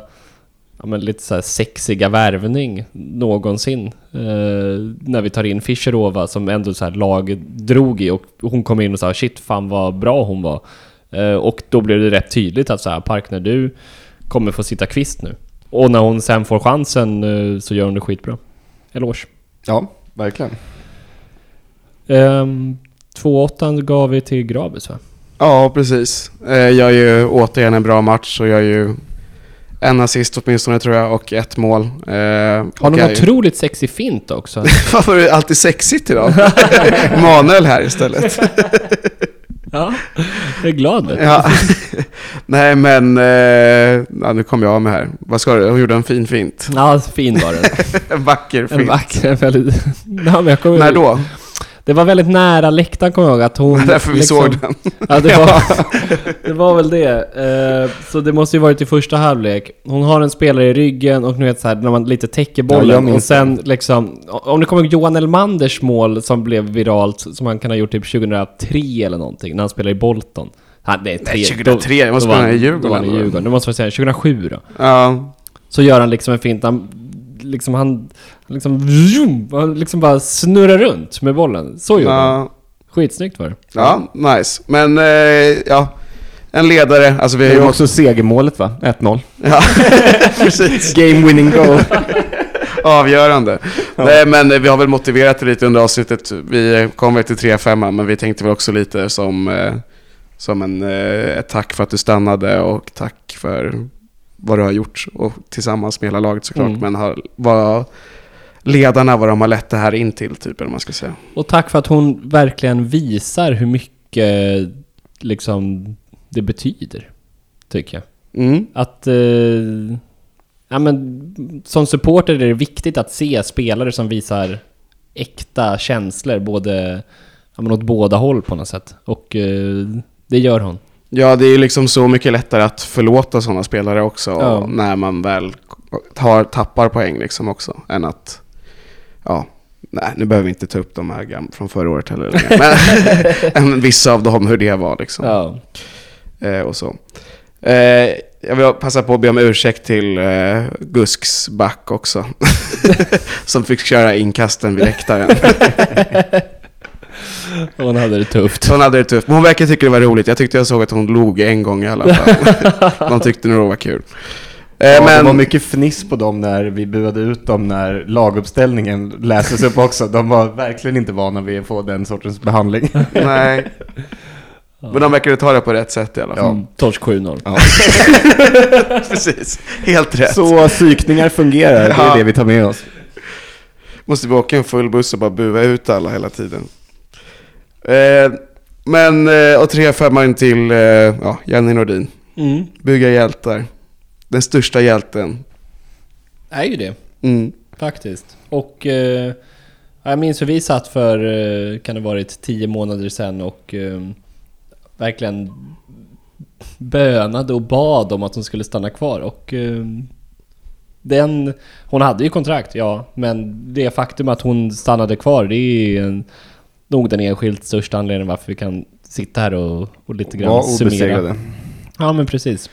ja, men, lite så här sexiga värvning någonsin. Eh, när vi tar in Fischerova som ändå så här lag drog i och hon kom in och sa shit fan vad bra hon var. Eh, och då blev det rätt tydligt att så här, Parkner du kommer få sitta kvist nu. Och när hon sen får chansen eh, så gör hon det skitbra. Eloge. Ja, verkligen. Um, 2-8 gav vi till Grabis va? Ja, precis. Eh, Jag gör ju återigen en bra match och jag gör ju en assist åtminstone tror jag och ett mål. Eh, Har någon otroligt sexig fint också. Varför är det alltid sexigt idag? Manuel här istället. ja, jag är glad. Ja. Nej men, eh, ja, nu kom jag av mig här. Vad ska du? Hon gjorde en fin fint. Ja, fin var den. En vacker En fint. vacker, väldigt... Nej, men jag kommer, När då? Det var väldigt nära läktaren kommer jag ihåg att hon... Därför vi liksom- såg den. Ja, det var, det var väl det. Eh, så det måste ju varit i första halvlek. Hon har en spelare i ryggen och nu vet så här, när man lite täcker Ja, jag bollen minns och sen liksom... Om du kommer ihåg Johan Elmanders mål som blev viralt, som han kan ha gjort typ 2003 eller någonting, när han spelade i Bolton. Han, det är tre, Nej, 2003, det måste han- i Djurgården Då var han i. Djurgården. Det måste vara säga 2007 då. Ja, Så gör han liksom en fint, han liksom han liksom, han liksom bara snurrar runt med bollen. Så gjorde han. ja, Skitsnyggt var det. ja, nice. Men, eh, ja. En ledare, alltså vi har Det ju också... också segermålet va? 1-0. Ja, precis. Game winning goal. Avgörande. Nej, men eh, vi har väl motiverat det lite under avsnittet. Vi kom väl till 3-5, men vi tänkte väl också lite som, eh, som en, eh, ett tack för att du stannade och tack för vad du har gjort och tillsammans med hela laget såklart. Mm. Men har, vad ledarna, vad de har lett det här in till, typ, eller man ska säga. Och tack för att hon verkligen visar hur mycket liksom det betyder. Tycker jag. Mm. Att... Eh, ja men som supporter är det viktigt att se spelare som visar äkta känslor både... Ja men åt båda håll på något sätt. Och eh, det gör hon. Ja, det är ju liksom så mycket lättare att förlåta sådana spelare också Ja. när man väl tar, tappar poäng liksom också, än att, ja, nej, nu behöver vi inte ta upp de här gam- från förra året heller. Men en, vissa av dem, hur det var liksom. Ja. Eh, och så. Eh, jag vill passa på att be om ursäkt till eh, Gusks back också. Som fick köra inkasten vid läktaren. Hon hade det tufft. Hon hade det tufft, men hon verkar tycka det var roligt. Jag tyckte jag såg att hon log en gång i alla fall. De tyckte nog det var kul. Eh, Ja, men, Det var mycket fniss på dem när vi buade ut dem när laguppställningen lästes upp också. De var verkligen inte vana vid att få den sortens behandling. nej. Men de verkade ta det på rätt sätt i alla fall. Ja. Mm, Torsk 7-0. Precis, helt rätt. Så psykningar fungerar, det Ja. är det vi tar med oss. Måste vi åka en full buss och bara bua ut alla hela tiden. Eh, men, eh, och tre femmar till eh, ja, Jenny Nordin. Mm. Bygga hjältar. Den största hjälten. Är ju det. Mm. Faktiskt. Och eh, jag minns hur vi satt för, eh, kan det varit tio månader sedan och eh, verkligen bönade och bad om att hon skulle stanna kvar och eh, den, hon hade ju kontrakt, ja, men det faktum att hon stannade kvar, det är en, nog den enskilt största anledningen varför vi kan sitta här och, och lite grann Var summera. Ja, men precis.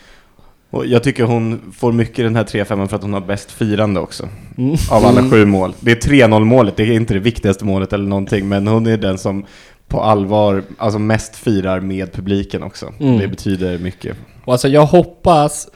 Och jag tycker hon får mycket i den här 3-5 för att hon har bäst firande också. Mm. Av alla Mm. sju mål. Det är 3-0 målet, det är inte det viktigaste målet eller någonting, men hon är den som på allvar, alltså mest firar med publiken också. Mm. Det betyder mycket. Och alltså jag hoppas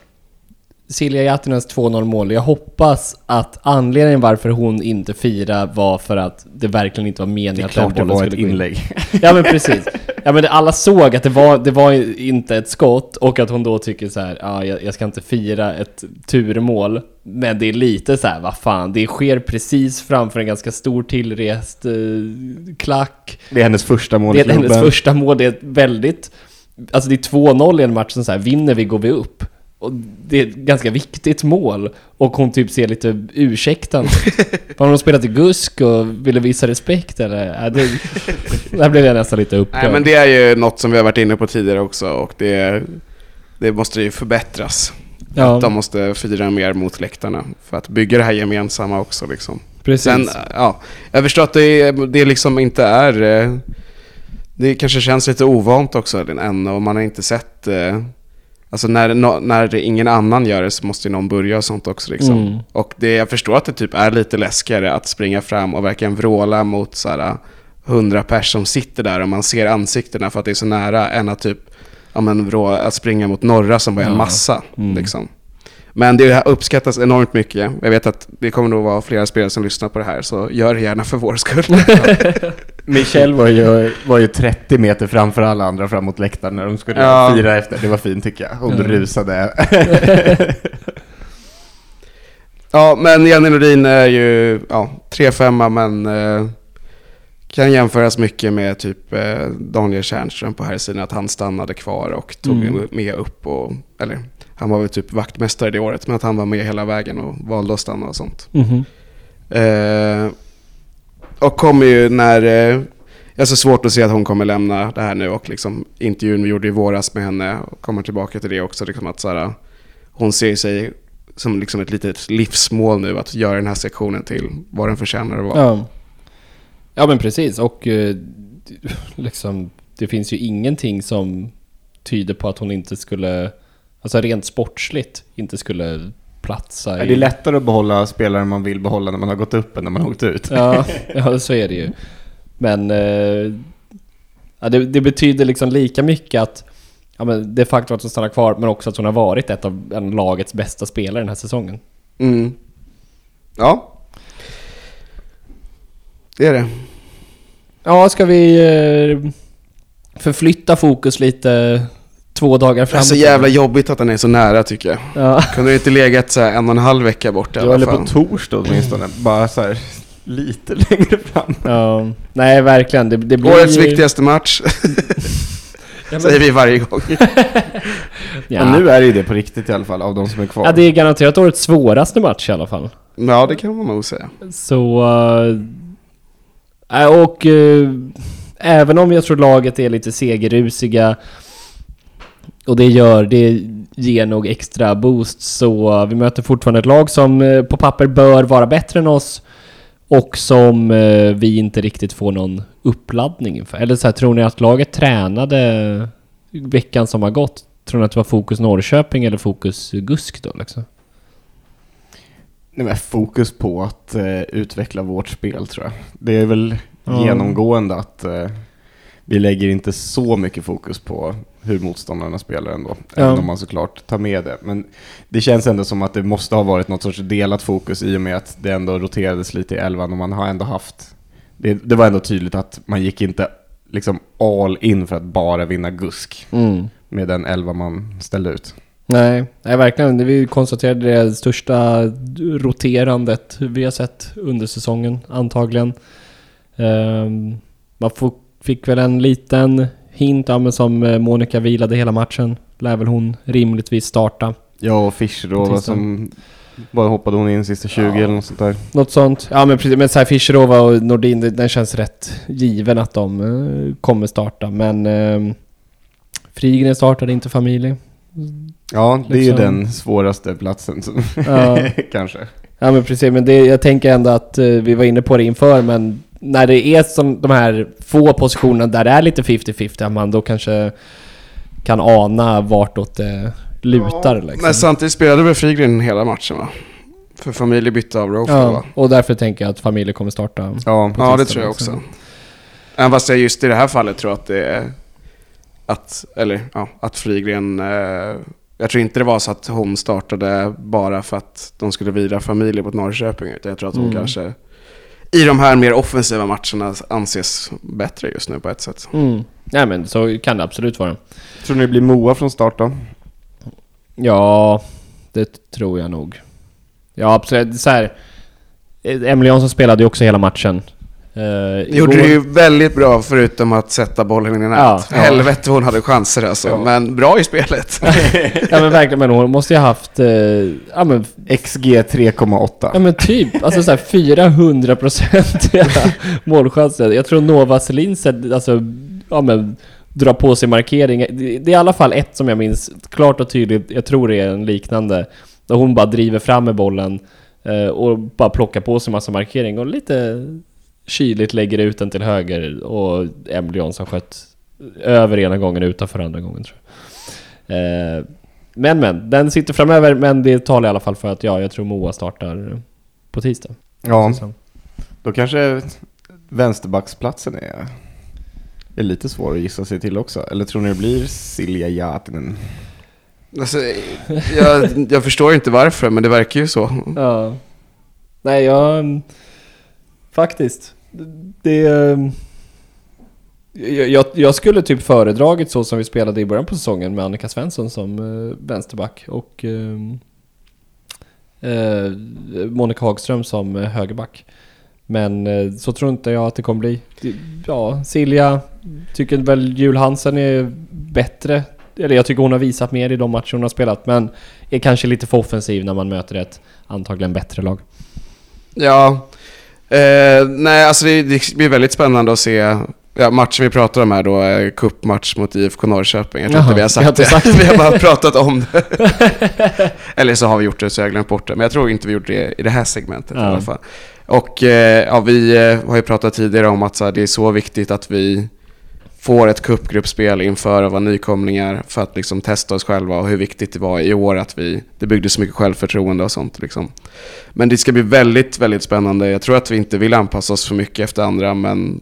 Silja Jattinens 2-0 mål, jag hoppas att anledningen varför hon inte firade var för att det verkligen inte var Det meningen att den det bollen var ett skulle gå in. inlägg. Ja men precis. Ja men alla såg att det var, det var inte ett skott och att hon då tycker så här, ja jag, jag ska inte fira ett turmål. Men det är lite så här, vad fan, det sker precis framför en ganska stor tillrest eh, klack. Det är hennes första mål Det är hennes första mål, det är väldigt... Alltså det är 2-0 i en match som så här, vinner vi går vi upp. Och det är ett ganska viktigt mål. Och hon typ ser lite ursäktande ut. Har hon spelat i Gusk och ville visa respekt eller? Ja, det, där blev jag nästan lite upprörd. Nej men det är ju något som vi har varit inne på tidigare också och det, det måste ju förbättras. ja, De måste fira mer mot läktarna för att bygga det här gemensamma också liksom. precis. Sen, ja, jag förstår att det, det liksom inte är... eh, Det kanske känns lite ovant också än och man har inte sett... Alltså när, nå- när ingen annan gör det så måste ju någon börja och sånt också liksom. Mm. Och det, jag förstår att det typ är lite läskigare att springa fram och verkligen vråla mot så här hundra pers som sitter där och man ser ansiktena för att det är så nära än att typ ja, men vrå, att springa mot norra som är en massa. Mm. Liksom. Men det uppskattas enormt mycket. Jag vet att det kommer nog vara flera spelare som lyssnar på det här, så gör det gärna för vår skull. Michelle var ju, var ju 30 meter framför alla andra fram mot läktaren när de skulle Ja. fira efter. Det var fint tycker jag. Hon Ja. rusade. ja, men Jenny Nordin är ju ja, 3-5 men eh, kan jämföras mycket med typ eh, Daniel Tjärnström på här sidan att han stannade kvar och tog Mm. med upp och, eller han var väl typ vaktmästare det året, men att han var med hela vägen och valde att stanna och sånt. Mhm. Eh, och kommer ju när... Eh, jag har så svårt att se att hon kommer lämna det här nu och liksom intervjun vi gjorde i våras med henne och kommer tillbaka till det också. Liksom att så här, hon ser sig som liksom ett litet livsmål nu att göra den här sektionen till vad den förtjänar att vara. Ja. ja men precis och eh, liksom det finns ju ingenting som tyder på att hon inte skulle, alltså rent sportsligt, inte skulle platsa Är det är lättare att behålla spelare man vill behålla när man har gått upp än när man har åkt ut. Ja, ja så är det ju. Men eh, ja, det, det betyder liksom lika mycket att ja, men det faktum att hon stannar kvar, men också att hon har varit ett av en lagets bästa spelare den här säsongen. Mm. Ja. Det är det. Ja, ska vi eh, förflytta fokus lite två dagar Det är så jävla jobbigt att den är så nära tycker jag. Ja. Kunde det inte legat så här en och en halv vecka bort i Ja, alla eller fall. på torsdag åtminstone. Bara så här lite längre fram. ja. Nej, verkligen. Det, det blir Årets viktigaste match, Ja, men, säger vi varje gång. ja. Men nu är det ju det på riktigt i alla fall, av de som är kvar. ja, det är garanterat årets svåraste match i alla fall. Ja, det kan man nog säga. Så... eh, och eh, även om jag tror laget är lite segerrusiga och det gör, det ger nog extra boost så vi möter fortfarande ett lag som eh, på papper bör vara bättre än oss och som eh, vi inte riktigt får någon uppladdning inför. Eller så här, tror ni att laget tränade veckan som har gått? Tror ni att det var fokus Norrköping eller fokus Gusk då liksom? Nej, men fokus på att eh, utveckla vårt spel tror jag. Det är väl Ja. genomgående att eh, vi lägger inte så mycket fokus på hur motståndarna spelar ändå. Ja. Även om man såklart tar med det. Men det känns ändå som att det måste ha varit något sorts delat fokus i och med att det ändå roterades lite i elvan och man har ändå haft... Det, det var ändå tydligt att man gick inte liksom all in för att bara vinna GUSK Mm. med den elva man ställde ut. Nej, nej verkligen. Vi konstaterade det största roterandet vi har sett under säsongen, antagligen. Ehm, man få- fick väl en liten hint, ja, men som eh, Monica vilade hela matchen. Lär väl hon rimligtvis starta. Ja, och Fischerova Tisdag. som... Bara hoppade hon in sista 20 eller något sånt där. Något sånt. Ja men precis, men så här Fischerova och Nordin, den känns rätt given att de eh, kommer starta. Men eh, Frigren startade inte familj. Ja, det är ju Liksom. den svåraste platsen som, Ja. kanske. Ja men precis, men det, jag tänker ändå att eh, vi var inne på det inför, men när det är som de här få positionerna där det är lite 50-50, att man då kanske kan ana vartåt det lutar liksom. Men samtidigt spelade väl Frigren hela matchen va? För familj bytte av Rofer ja, va? och därför tänker jag att familjen kommer starta. Ja, Ja, det tror jag också. också. Även fast jag just i det här fallet tror att det är att, eller ja, att Frigren, eh, jag tror inte det var så att hon startade bara för att de skulle vira familjer mot Norrköping, utan jag tror att hon Mm. kanske i de här mer offensiva matcherna anses bättre just nu på ett sätt. Mm. Nej men så kan det absolut vara. Tror ni det blir Moa från start då? Ja, det tror jag nog. Ja absolut, så här. Emily Jansson spelade ju också hela matchen. Uh, Gjorde det ju väldigt bra förutom att sätta bollen i nät. Ja, ja. Helvete vad hon hade chanser alltså. Ja. Men bra i spelet. Ja men verkligen, men hon måste ju ha haft, eh, ja men XG 3,8. Ja men typ, alltså såhär 400 procentiga målchanser. Jag tror Nova Selin sett- alltså, ja men dra på sig markering. Det, det är i alla fall ett som jag minns klart och tydligt, jag tror det är en liknande. Där hon bara driver fram med bollen eh, och bara plockar på sig massa markering och lite kyligt lägger ut den till höger och Emily Jansson sköt över ena gången utanför andra gången tror jag. Eh, men men, den sitter framöver men det talar i alla fall för att ja, jag tror Moa startar på tisdag. Ja, Så- då kanske vänsterbacksplatsen är, är lite svår att gissa sig till också. Eller tror ni det blir Silja Jatinen? Alltså, jag, jag förstår inte varför, men det verkar ju så. Ja. Nej, jag... Faktiskt. Det... mm, Jag, jag, skulle typ föredragit så som vi spelade i början på säsongen med Annika Svensson som eh, vänsterback och ehm, eh, Monica Hagström som eh, högerback. Men eh, så tror inte jag att det kommer bli. Ja, Silja tycker väl Jul Hansen är bättre. Eller jag tycker hon har visat mer i de matcher hon har spelat. Men är kanske lite för offensiv när man möter ett antagligen bättre lag. Ja, eh, nej alltså det, det blir väldigt spännande att se Ja, matchen vi pratar om här då är cupmatch mot IFK Norrköping. Jag tror Jaha, inte vi har har sagt inte det. sagt vi har bara pratat om det. Eller så har vi gjort det så jag har glömt bort det. Men jag tror inte vi gjorde det i det här segmentet i Ja. alla fall. Och eh, ja, vi eh, har ju pratat tidigare om att så här, det är så viktigt att vi får ett cupgruppspel inför att vara nykomlingar för att liksom testa oss själva och hur viktigt det var i år att vi, det byggde så mycket självförtroende och sånt liksom. Men det ska bli väldigt, väldigt spännande. Jag tror att vi inte vill anpassa oss för mycket efter andra, men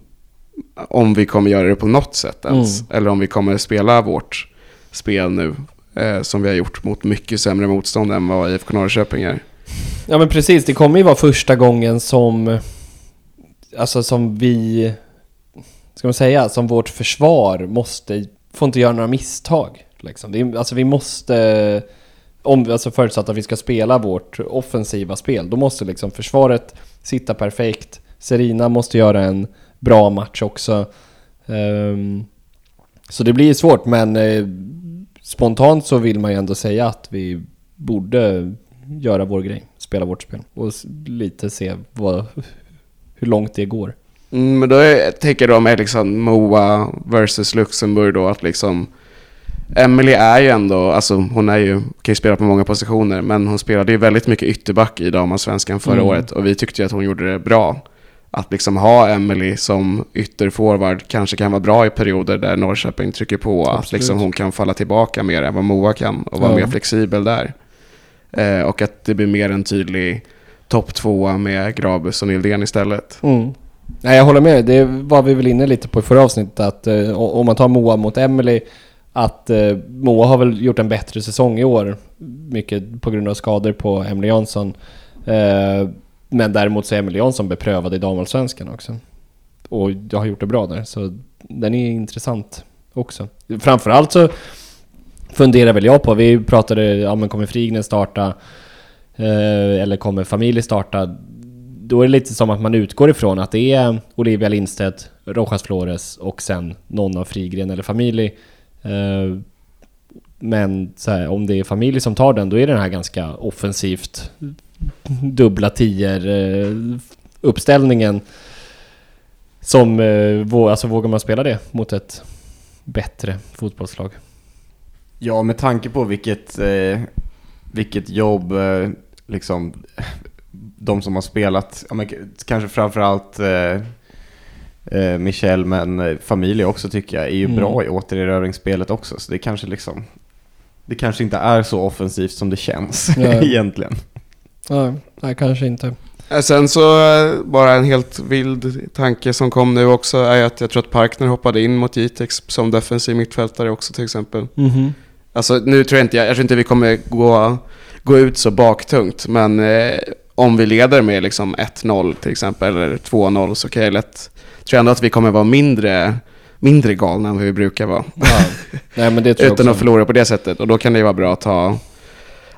om vi kommer göra det på något sätt ens. Mm. Eller om vi kommer spela vårt spel nu, eh, som vi har gjort mot mycket sämre motstånd än vad IFK Norrköping är. Ja men precis, det kommer ju vara första gången som... Alltså som vi... Ska man säga? Som vårt försvar måste... Får inte göra några misstag. Liksom. Är, alltså vi måste... Om, alltså förutsatt att vi ska spela vårt offensiva spel. Då måste liksom försvaret sitta perfekt. Serina måste göra en bra match också. Um, så det blir svårt men eh, spontant så vill man ju ändå säga att vi borde göra vår grej, spela vårt spel och lite se vad, hur långt det går. Mm, men då är, tänker de är liksom Moa versus Luxemburg då att liksom Emily är ju ändå, alltså hon är ju, kan ju spela på många positioner, men hon spelade ju väldigt mycket ytterback i damallsvenskan förra Mm. året och vi tyckte ju att hon gjorde det bra. Att liksom ha Emily som ytterforward kanske kan vara bra i perioder där Norrköping trycker på, att Absolut. liksom hon kan falla tillbaka mer än vad Moa kan och vara Ja. mer flexibel där. Eh, och att det blir mer en tydlig topp tvåa med Grabus och Nildén istället. Mm. Nej jag håller med, det var vi väl inne lite på i förra avsnittet att eh, om man tar Moa mot Emily att eh, Moa har väl gjort en bättre säsong i år. Mycket på grund av skador på Emily Jansson. Eh, men däremot så är Emily Jansson beprövad i damallsvenskan också. Och jag har gjort det bra där, så den är intressant också. Framförallt så funderar väl jag på, vi pratade, ja men kommer Frignen starta? Eh, eller kommer familj starta? Då är det lite som att man utgår ifrån att det är Olivia Lindstedt, Rojas Flores och sen någon av Frigren eller familj. Eh, men så här, om det är familj som tar den, då är den här ganska offensivt dubbla tior-uppställningen. Eh, som, eh, alltså vågar man spela det mot ett bättre fotbollslag? Ja, med tanke på vilket, vilket jobb liksom de som har spelat, ja, men, kanske framförallt eh, eh, Michel, men eh, familj också tycker jag, är ju Mm. bra i återerövringsspelet också. Så det kanske liksom, det kanske inte är så offensivt som det känns Ja. egentligen. Ja, nej, kanske inte. Eh, Sen så bara en helt vild tanke som kom nu också är att jag tror att Parkner hoppade in mot Jitex som defensiv mittfältare också till exempel. Mhm. Alltså nu tror jag inte, jag tror inte vi kommer gå, gå ut så baktungt, men eh, om vi leder med liksom 1-0 till exempel, eller 2-0 så kan jag lätt, tror jag ändå att vi kommer vara mindre, mindre galna än vad vi brukar vara. Ja. Nej men det tror jag Utan att också. förlora på det sättet. Och då kan det ju vara bra att ha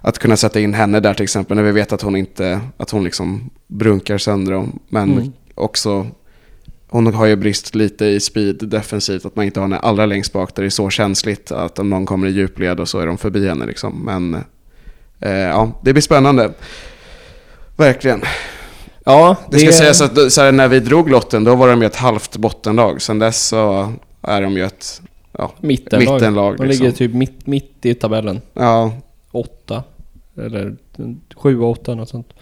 att kunna sätta in henne där till exempel när vi vet att hon inte, att hon liksom brunkar sönder dem. Men Mm. också, hon har ju brist lite i speed defensivt, att man inte har henne allra längst bak där det är så känsligt att om någon kommer i djupled och så är de förbi henne liksom. Men eh, ja, det blir spännande. Verkligen. Ja, Det ska sägas att så här, när vi drog lotten, då var de ju ett halvt bottenlag. Sen dess så är de ju ett ja, mittenlag. mittenlag. De liksom. ligger typ mitt, mitt i tabellen. Ja, Åtta. Eller sju, åtta, något sånt.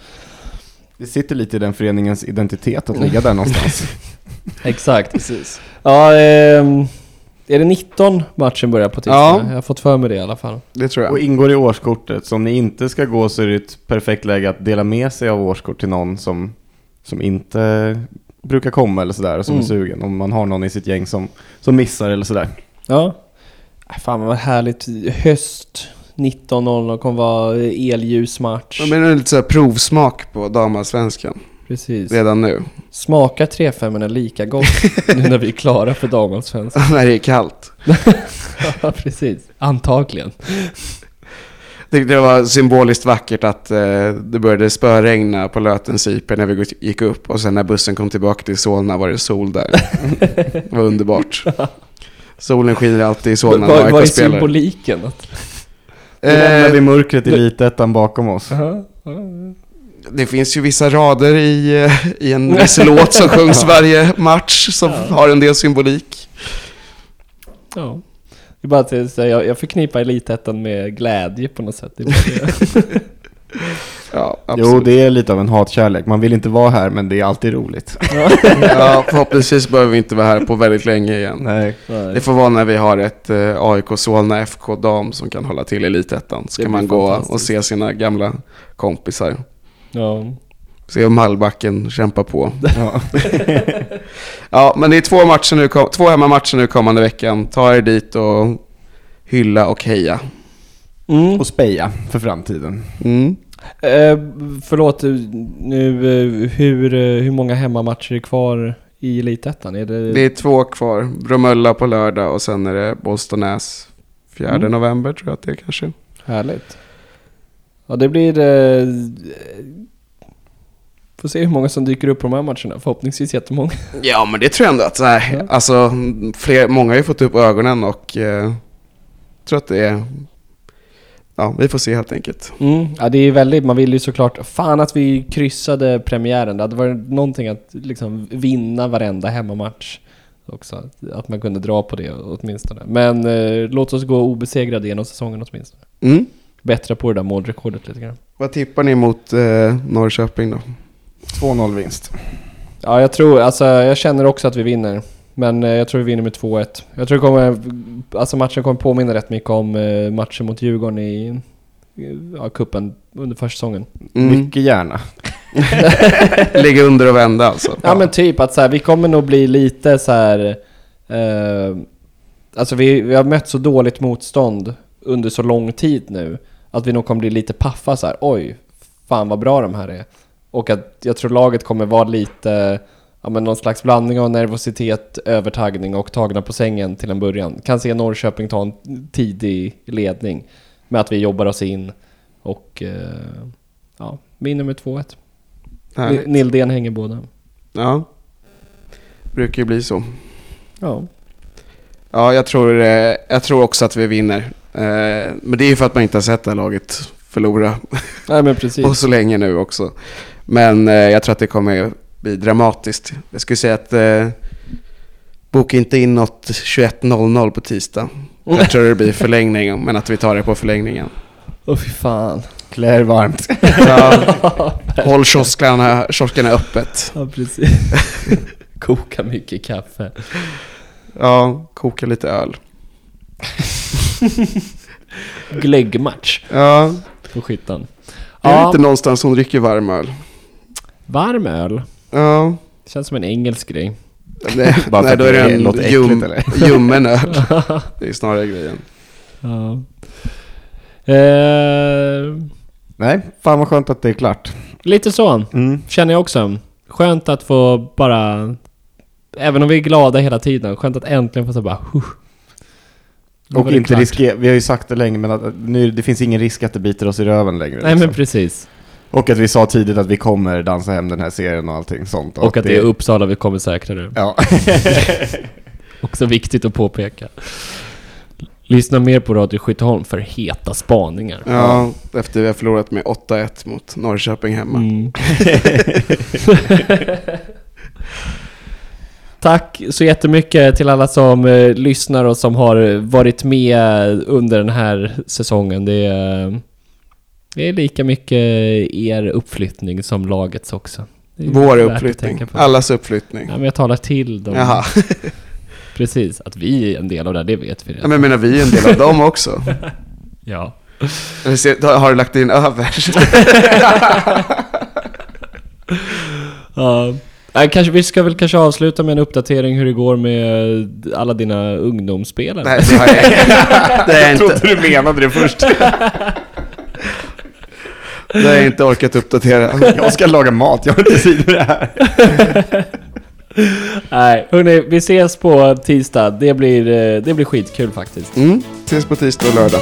Det sitter lite i den föreningens identitet att ligga där någonstans. Exakt. Precis. Ja, ehm, är det 19 matchen börjar på tisdag? Ja. Jag har fått för mig det i alla fall. det tror jag. Och ingår i årskortet, så om ni inte ska gå så är det ett perfekt läge att dela med sig av årskort till någon som, som inte brukar komma eller sådär, och som Mm. är sugen. Om man har någon i sitt gäng som, som missar eller sådär. Ja. Äh, Fan vad härligt. Höst 19.00 kommer vara elljusmatch. Ja, men det är lite så här provsmak på damallsvenskan Precis. redan nu. Smakar 3-5 är lika gott nu när vi är klara för damallsvenskan. När det är kallt. Ja, precis. Antagligen. Det, det var symboliskt vackert att eh, det började spöregna på Lötens IP när vi gick- upp. Och sen när bussen kom tillbaka till Solna var det sol där. det var underbart. Solen skiner alltid i Solna när vad är symboliken? Att... Nu lämnar vi Eh, murkret i elitettan bakom oss. Det finns ju vissa rader i, i en viss låt som sjungs varje match som Ja. har en del symbolik. Ja. Det är bara att jag, jag, jag förknippar elitettan med glädje på något sätt. Det. Ja, absolut. Jo, det är lite av en hatkärlek. Man vill inte vara här, men det är alltid roligt. Ja, förhoppningsvis behöver vi inte vara här på väldigt länge igen. Nej. Det får vara när vi har ett eh, AIK Solna FK dam som kan hålla till i Elitettan. Så Det kan man gå och se sina gamla kompisar. Ja. Se om Hallbacken kämpar på. Ja. Ja, men det är två, matcher nu, två hemmamatcher nu kommande veckan. Ta er dit och hylla och heja. Mm. Och speja för framtiden. Mm. Eh, förlåt, nu, eh, hur, eh, hur många hemmamatcher är kvar i Elitettan? Är det... Det är två kvar. Bromölla på lördag och sen är det Bollstanäs 4 Mm. november tror jag att det är kanske. Härligt. Ja, det blir... Eh, får se hur många som dyker upp på de här matcherna. Förhoppningsvis jättemånga. Ja, men det tror jag ändå att, nej, Ja. alltså, fler, många har ju fått upp ögonen och eh, tror att det är, ja, vi får se helt enkelt. Mm. Ja, det är väldigt... Man vill ju såklart... Fan att vi kryssade premiären. Det hade varit någonting att liksom vinna varenda hemmamatch. Också. Att- man kunde dra på det åtminstone. Men eh, låt oss gå obesegrade genom säsongen åtminstone. Mm. Bättra på det där målrekordet lite grann. Vad tippar ni mot eh, Norrköping då? 2-0 vinst. Ja, jag tror, alltså jag känner också att vi vinner. Men eh, jag tror vi vinner med 2-1. Jag tror det kommer, alltså matchen kommer påminna rätt mycket om eh, matchen mot Djurgården i ja, kuppen under försäsongen. Mm. Mycket gärna. Ligga under och vända alltså. Ja men typ att så här, vi kommer nog bli lite så här. Eh, alltså vi, vi har mött så dåligt motstånd under så lång tid nu. Att vi nog kommer bli lite paffa så här. oj, fan vad bra de här är. Och att jag tror laget kommer vara lite, ja men någon slags blandning av nervositet, övertagning och tagna på sängen till en början. Kan se Norrköping ta en tidig ledning med att vi jobbar oss in och eh, ja, vinner med 2-1. Härligt. Nildén hänger båda. Ja. Brukar ju bli så. Ja. Ja, jag tror, eh, jag tror också att vi vinner. Eh, men det är ju för att man inte har sett det här laget förlora Nej men precis. på så länge nu också. Men eh, jag tror att det kommer bli dramatiskt. Jag skulle säga att eh, boka inte in något 21.00 på tisdag. Jag tror det blir förlängning, men att vi tar det på förlängningen. Åh fy fan. Klä er varmt. Ja, håll kioskarna, kioskarna öppet. Ja precis. Koka mycket kaffe. Ja, koka lite öl. Glöggmatch Ja, på skyttan. det är Ja, inte någonstans som dricker varm öl. varm öl. Ja, Känns som en engelsk grej. nej, Bara nej då är det det en äckligt, ljum, ljummen öl. Det är snarare grejen. Ja. Eh, Nej, fan vad skönt att det är klart. lite så, Mm. känner jag också. Skönt att få bara... Även om vi är glada hela tiden, skönt att äntligen få så bara... Huh. Och inte riskera, vi har ju sagt det länge men att nu, det finns ingen risk att det biter oss i röven längre. Nej liksom. men precis. Och att vi sa tidigt att vi kommer dansa hem den här serien och allting sånt. Och att det är Uppsala vi kommer säkra nu. Ja. Också viktigt att påpeka. Lyssna mer på Radio Skytteholm för heta spaningar. Ja, efter vi har förlorat med 8-1 mot Norrköping hemma. Mm. Tack så jättemycket till alla som eh, lyssnar och som har varit med under den här säsongen. Det är, det är lika mycket er uppflyttning som lagets också. Vår uppflyttning. Allas uppflyttning. Ja, men jag talar till dem. Jaha. Precis, att vi är en del av det, det vet vi Ja, redan. men jag menar, vi är en del av dem också. Ja. Har du lagt in över? Ja. Nej, kanske, vi ska väl kanske avsluta med en uppdatering hur det går med alla dina ungdomsspelare. Nej, det har jag, det har jag, inte, du menade det först. det har jag inte orkat uppdatera. Jag ska laga mat, jag har inte tid med det här. Nej, hörni, vi ses på tisdag. Det blir, eh, det blir skitkul faktiskt. Mm, ses på tisdag och lördag.